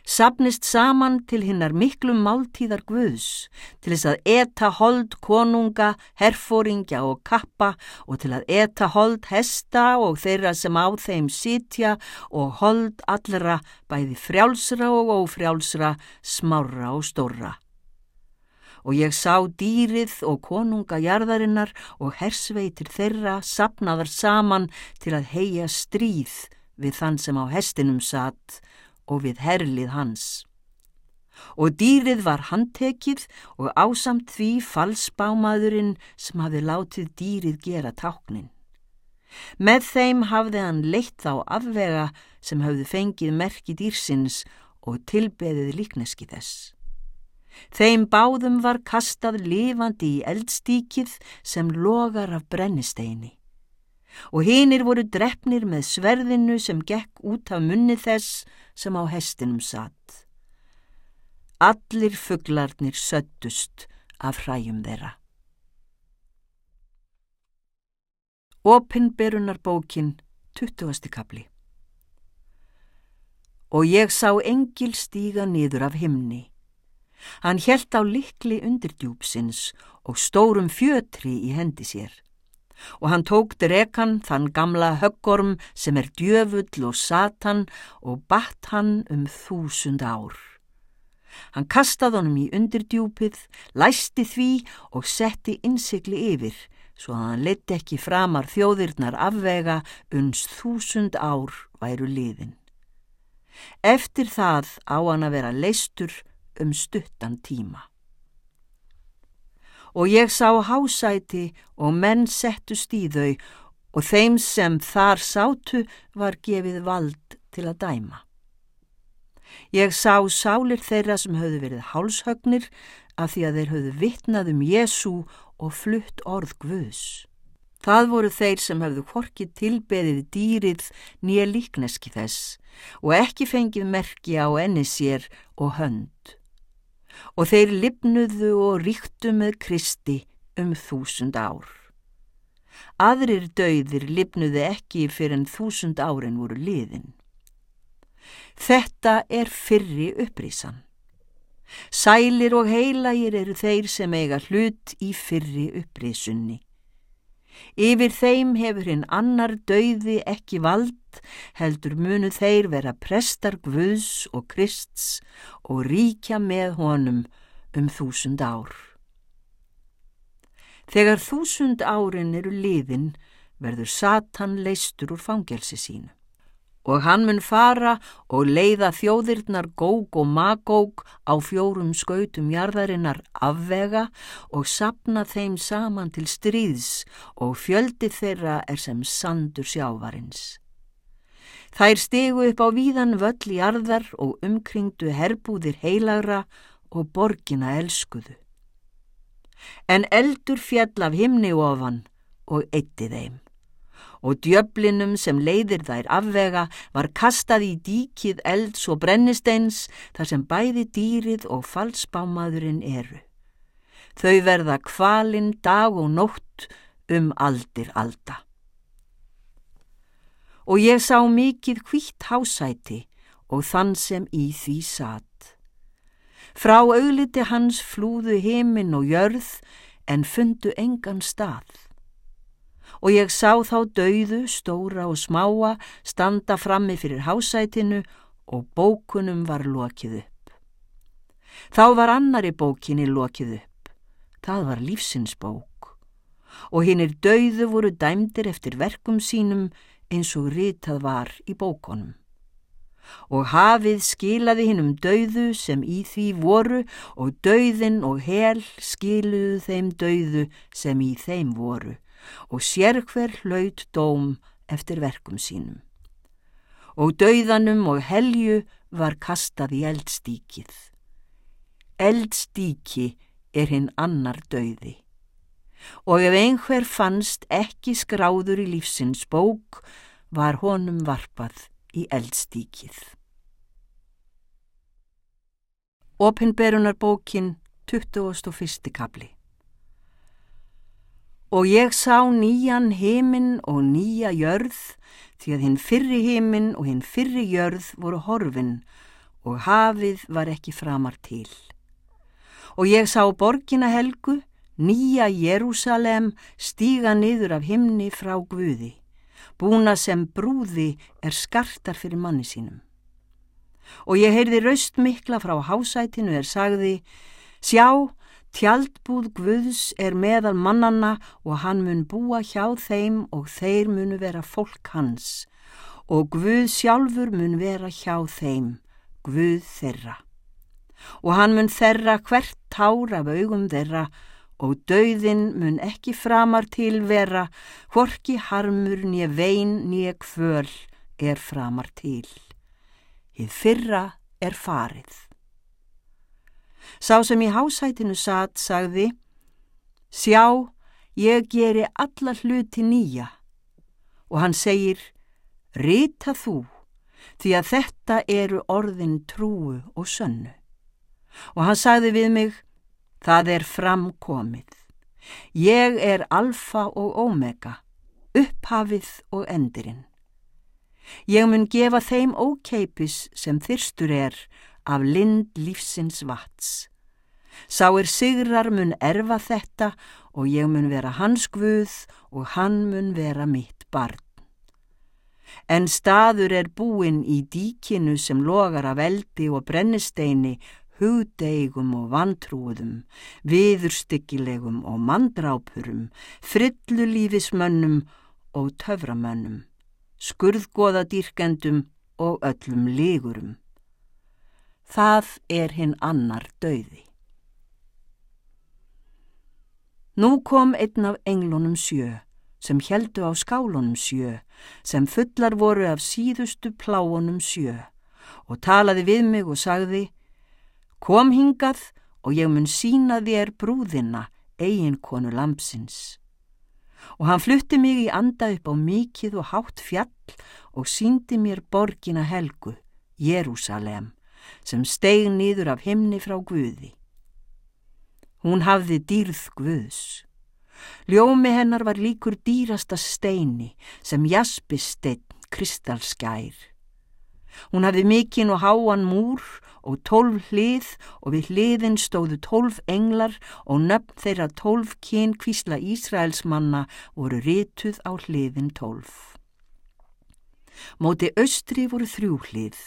sapnist saman til hinnar miklu máltíðar guðs, til þess að eta hold konunga, herfóringja og kappa og til að eta hold hesta og þeirra sem á þeim sitja og hold allra bæði frjálsra og ófrjálsra, smára og stórra. Og ég sá dýrið og konunga jarðarinnar og hersveitir þeirra sapnaðar saman til að heia stríð við þann sem á hestinum satt og við herlið hans. Og dýrið var handtekið og ásamt því falsbámaðurinn sem hafi látið dýrið gera táknin. Með þeim hafði hann leitt þá afvega sem hafði fengið merki dýrsins og tilbeðið líkneski þess. Þeim báðum var kastað lifandi í eldstíkið sem logar af brennisteini og hinnir voru drefnir með sverðinu sem gekk út af munni þess sem á hestinum satt. Allir fugglarnir söttust af hræjum þeirra. Opinberunar bókin 20. kapli Og ég sá engil stíga niður af himni Hann helt á likli undirdjúpsins og stórum fjötri í hendi sér. Og hann tók drekan þann gamla höggorm sem er djöfull og satan og batt hann um þúsund ár. Hann kastaði honum í undirdjúpið, læsti því og setti innsikli yfir, svo að hann leti ekki framar þjóðirnar afvega uns þúsund ár væru liðin. Eftir það á hann að vera leistur um stuttan tíma. Og ég sá hásæti og menn settust í þau og þeim sem þar sátu var gefið vald til að dæma. Ég sá sálir þeirra sem höfðu verið hálshögnir af því að þeir höfðu vittnað um Jésu og flutt orð Guðs. Það voru þeir sem höfðu hvorki tilbeðið dýrið nýja líkneski þess og ekki fengið merkja á enni sér og hönd og þeir lifnuðu og ríktu með Kristi um þúsund ár. Aðrir döðir lifnuðu ekki fyrir en þúsund árin voru liðin. Þetta er fyrri upprísan. Sælir og heilagir eru þeir sem eiga hlut í fyrri upprísunni. Yfir þeim hefur hinn annar dauði ekki vald, heldur munu þeir vera prestar Guðs og Krists og ríkja með honum um þúsund ár. Þegar þúsund árin eru liðin verður Satan leistur úr fangelsi sínu og hann mun fara og leiða þjóðirnar góg og magóg á fjórum skautum jarðarinnar afvega og sapna þeim saman til stríðs og fjöldi þeirra er sem sandur sjávarins. Þær stegu upp á víðan völl í arðar og umkringdu herbúðir heilagra og borgina elskuðu. En eldur fjall af himni ofan og eitti þeim og djöflinum sem leiðir þær afvega var kastað í díkið elds og brennisteins þar sem bæði dýrið og falsbámaðurinn eru. Þau verða kvalinn dag og nótt um aldir alda. Og ég sá mikið hvitt hásæti og þann sem í því satt. Frá augliti hans flúðu heiminn og jörð en fundu engan stað og ég sá þá dauðu, stóra og smáa, standa frammi fyrir hásætinu og bókunum var lokið upp. Þá var annari bókinni lokið upp. Það var lífsins bók. Og hinnir dauðu voru dæmdir eftir verkum sínum eins og ritað var í bókonum. Og hafið skilaði hinnum dauðu sem í því voru og dauðin og hel skiluðu þeim dauðu sem í þeim voru og sér hver hlaut dóm eftir verkum sínum. Og dauðanum og helju var kastað í eldstíkið. Eldstíki er hinn annar dauði. Og ef einhver fannst ekki skráður í lífsins bók, var honum varpað í eldstíkið. Opinberunarbókin 21. kapli Og ég sá nýjan heiminn og nýja jörð, því að hinn fyrri heiminn og hinn fyrri jörð voru horfin og hafið var ekki framar til. Og ég sá borgina helgu, nýja Jérúsalem, stíga niður af himni frá Guði, búna sem brúði er skartar fyrir manni sínum. Og ég heyrði raust mikla frá hásætinu er sagði, sjá, Tjaldbúð Guðs er meðal mannanna og hann mun búa hjá þeim og þeir munu vera fólk hans og Guð sjálfur mun vera hjá þeim, Guð þeirra. Og hann mun þerra hvert tár af augum þeirra og dauðin mun ekki framar til vera, hvorki harmur nýja vein nýja kvöl er framar til. Hið fyrra er farið. Sá sem í hásætinu satt sagði, sjá, ég geri alla hluti nýja og hann segir, rita þú, því að þetta eru orðin trúu og sönnu. Og hann sagði við mig, það er framkomið. Ég er alfa og omega, upphafið og endirinn. Ég mun gefa þeim ókeipis sem þyrstur er af lind lífsins vats. Sá er sigrar mun erfa þetta og ég mun vera hans guð og hann mun vera mitt barn. En staður er búinn í díkinu sem logar af eldi og brennisteini, hugdeigum og vantrúðum, viðurstyggilegum og mandrápurum, frillulífismönnum og töframönnum, skurðgóðadýrkendum og öllum lígurum. Það er hinn annar döiði. Nú kom einn af englunum sjö, sem heldu á skálunum sjö, sem fullar voru af síðustu pláunum sjö, og talaði við mig og sagði, kom hingað og ég mun sína þér brúðina, eiginkonu lampsins. Og hann flutti mig í anda upp á mikið og hátt fjall og síndi mér borgina helgu, Jérúsalem sem steig nýður af himni frá Guði. Hún hafði dýrð Guðs. Ljómi hennar var líkur dýrasta steini sem jaspisteinn kristalskær. Hún hafði mikinn og háan múr og tólf hlið og við hliðin stóðu tólf englar og nöfn þeirra tólf kyn kvísla Ísraelsmanna voru rituð á hliðin tólf. Móti austri voru þrjúhlið,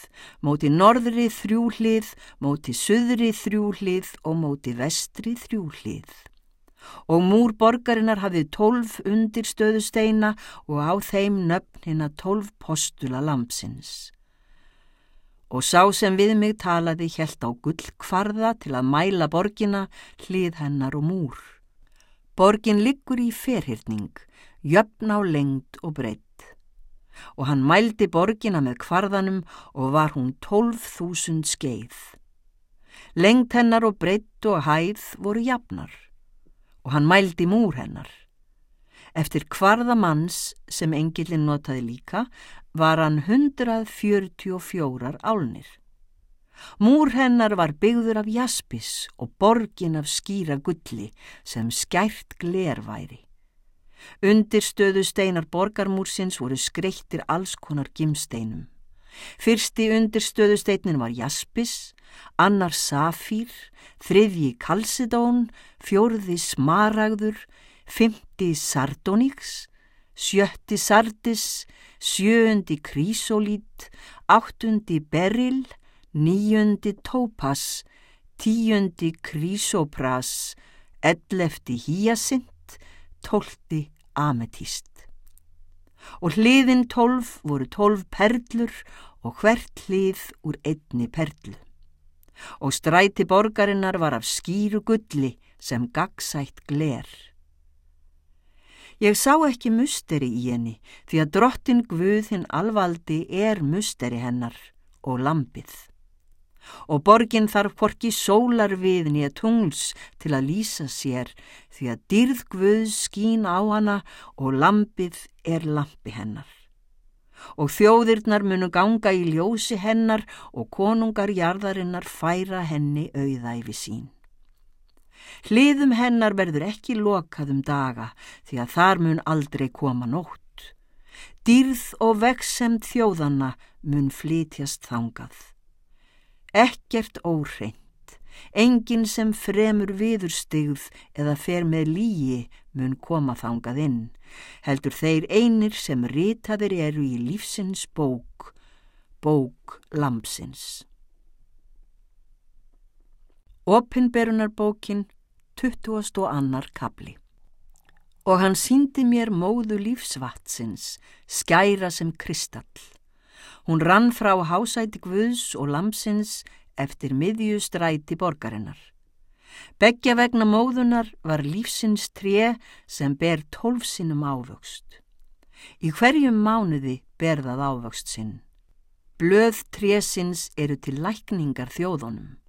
móti norðri þrjúhlið, móti suðri þrjúhlið og móti vestri þrjúhlið. Og múr borgarinnar hafið tólf undir stöðusteina og á þeim nöfn hinn að tólf postula lampsins. Og sá sem við mig talaði helt á gullkvarða til að mæla borgina, hlið hennar og múr. Borgin liggur í ferhyrning, jöfn á lengd og breytt og hann mældi borgina með kvarðanum og var hún tólf þúsund skeið. Lengt hennar og breytt og hæð voru jafnar og hann mældi múr hennar. Eftir kvarða manns sem engilin notaði líka var hann 144 álnir. Múr hennar var byggður af jaspis og borgin af skýra gulli sem skært glerværi. Undirstöðu steinar borgarmúrsins voru skreittir alls konar gimsteinum. Fyrsti undirstöðu steinin var jaspis, annar safír, þriðji kalsidón, fjórði smaragður, fymti sardóniks, sjötti sardis, sjöundi krísolít, áttundi beril, níundi tópas, tíundi krísopras, ellefti híasint, tólti ametist. Og hliðin tólf voru tólf perlur og hvert hlið úr einni perlu. Og stræti borgarinnar var af skýru gulli sem gagsætt gler. Ég sá ekki musteri í henni því að drottin Guð hinn alvaldi er musteri hennar og lampið og borgin þarf hvorki sólar við nýja tungls til að lýsa sér því að dýrð Guð skín á hana og lampið er lampi hennar. Og þjóðirnar munu ganga í ljósi hennar og konungar jarðarinnar færa henni auðæfi sín. Hliðum hennar verður ekki lokað um daga því að þar mun aldrei koma nótt. Dýrð og veksemt þjóðanna mun flytjast þangað. Ekkert óhreint, enginn sem fremur viðurstigð eða fer með líi mun koma þangað inn, heldur þeir einir sem ritaðir eru í lífsins bók, bók lampsins. Opinberunarbókin 20. annar kabli Og hann síndi mér móðu lífsvatsins, skæra sem kristall. Hún rann frá hásæti Guðs og lamsins eftir miðjustræti borgarinnar. Beggja vegna móðunar var lífsins tré sem ber tólfsinnum ávöxt. Í hverjum mánuði ber það ávöxt sinn. Blöð trésins eru til lækningar þjóðunum.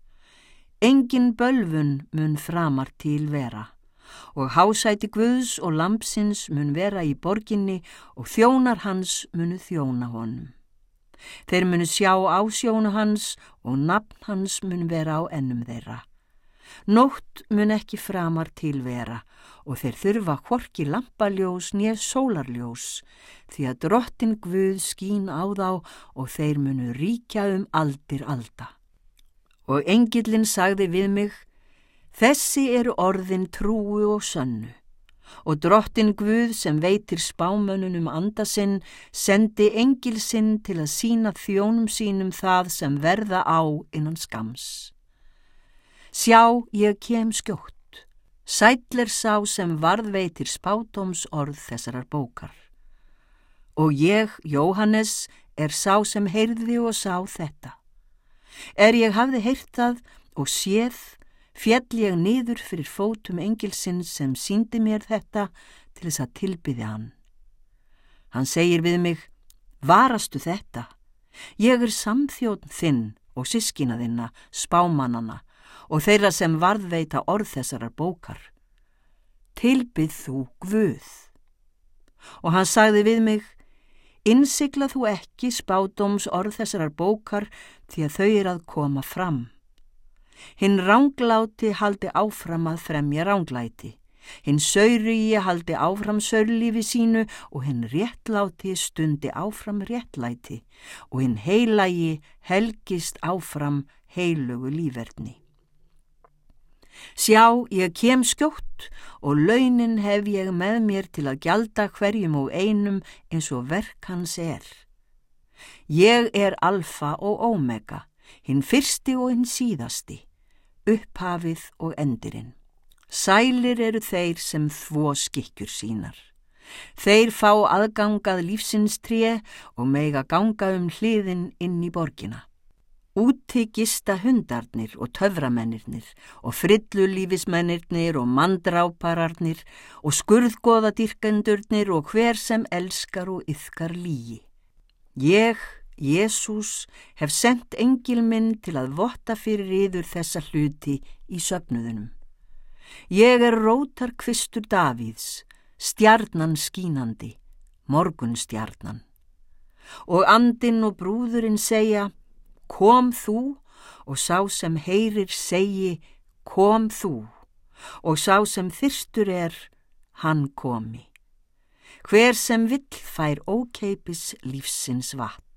Engin bölfun mun framar til vera og hásæti Guðs og lampsins mun vera í borginni og þjónar hans munu þjóna honum. Þeir munu sjá ásjónu hans og nafn hans mun vera á ennum þeirra. Nótt mun ekki framar til vera og þeir þurfa hvorki lampaljós nýja sólarljós því að drottin Guð skín á þá og þeir munu ríkja um aldir alda. Og engillin sagði við mig, þessi eru orðin trúu og sönnu. Og drottin Guð sem veitir spámönnunum andasinn sendi engilsinn til að sína þjónum sínum það sem verða á innan skams. Sjá, ég kem skjótt. Sætler sá sem varðveitir spátóms orð þessarar bókar. Og ég, Jóhannes, er sá sem heyrði og sá þetta. Er ég hafði heyrt það og séð, fjall ég niður fyrir fótum engilsinn sem síndi mér þetta til þess að tilbyði hann. Hann segir við mig, varastu þetta? Ég er samþjóðn þinn og sískina þinna, spámanana og þeirra sem varðveita orð þessarar bókar. Tilbyð þú Guð. Og hann sagði við mig, Innsikla þú ekki spádóms orð þessarar bókar því að þau er að koma fram. Hinn rángláti haldi áfram að fremja ránglæti. Hinn sauri í haldi áfram saurlífi sínu og hinn réttláti stundi áfram réttlæti og hinn heilagi helgist áfram heilugu lífverðni. Sjá, ég kem skjótt og launin hef ég með mér til að gjalda hverjum og einum eins og verk hans er. Ég er alfa og omega, hinn fyrsti og hinn síðasti, upphafið og endirinn. Sælir eru þeir sem þvó skikkjur sínar. Þeir fá aðgangað lífsins tré og meiga ganga um hliðin inn í borgina. Úti gista hundarnir og töframennirnir og frillulífismennirnir og mandrápararnir og skurðgoðadyrkendurnir og hver sem elskar og yfkar lígi. Ég, Jésús, hef sendt engil minn til að votta fyrir yður þessa hluti í söpnuðunum. Ég er rótar kvistur Davíðs, stjarnan skínandi, morgunstjarnan. Og andin og brúðurinn segja, kom þú og sá sem heyrir segi kom þú og sá sem þyrstur er hann komi. Hver sem vill fær ókeipis lífsins vatn.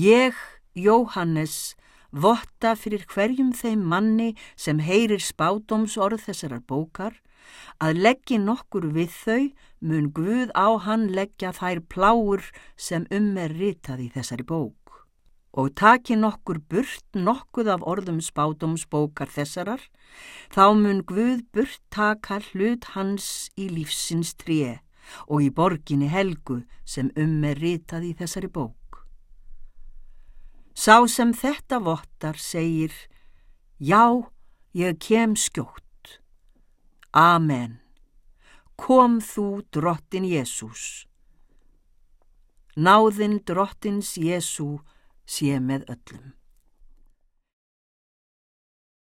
Ég, Jóhannes, votta fyrir hverjum þeim manni sem heyrir spádomsorð þessarar bókar að leggji nokkur við þau mun Guð á hann leggja þær pláur sem um er ritað í þessari bók og taki nokkur burt nokkuð af orðum spátumsbókar þessarar, þá mun Guð burt taka hlut hans í lífsins tré og í borginni helgu sem um er ritað í þessari bók. Sá sem þetta vottar segir, já, ég kem skjótt. Amen. Kom þú drottin Jésús. Náðinn drottins Jésú sé með öllum.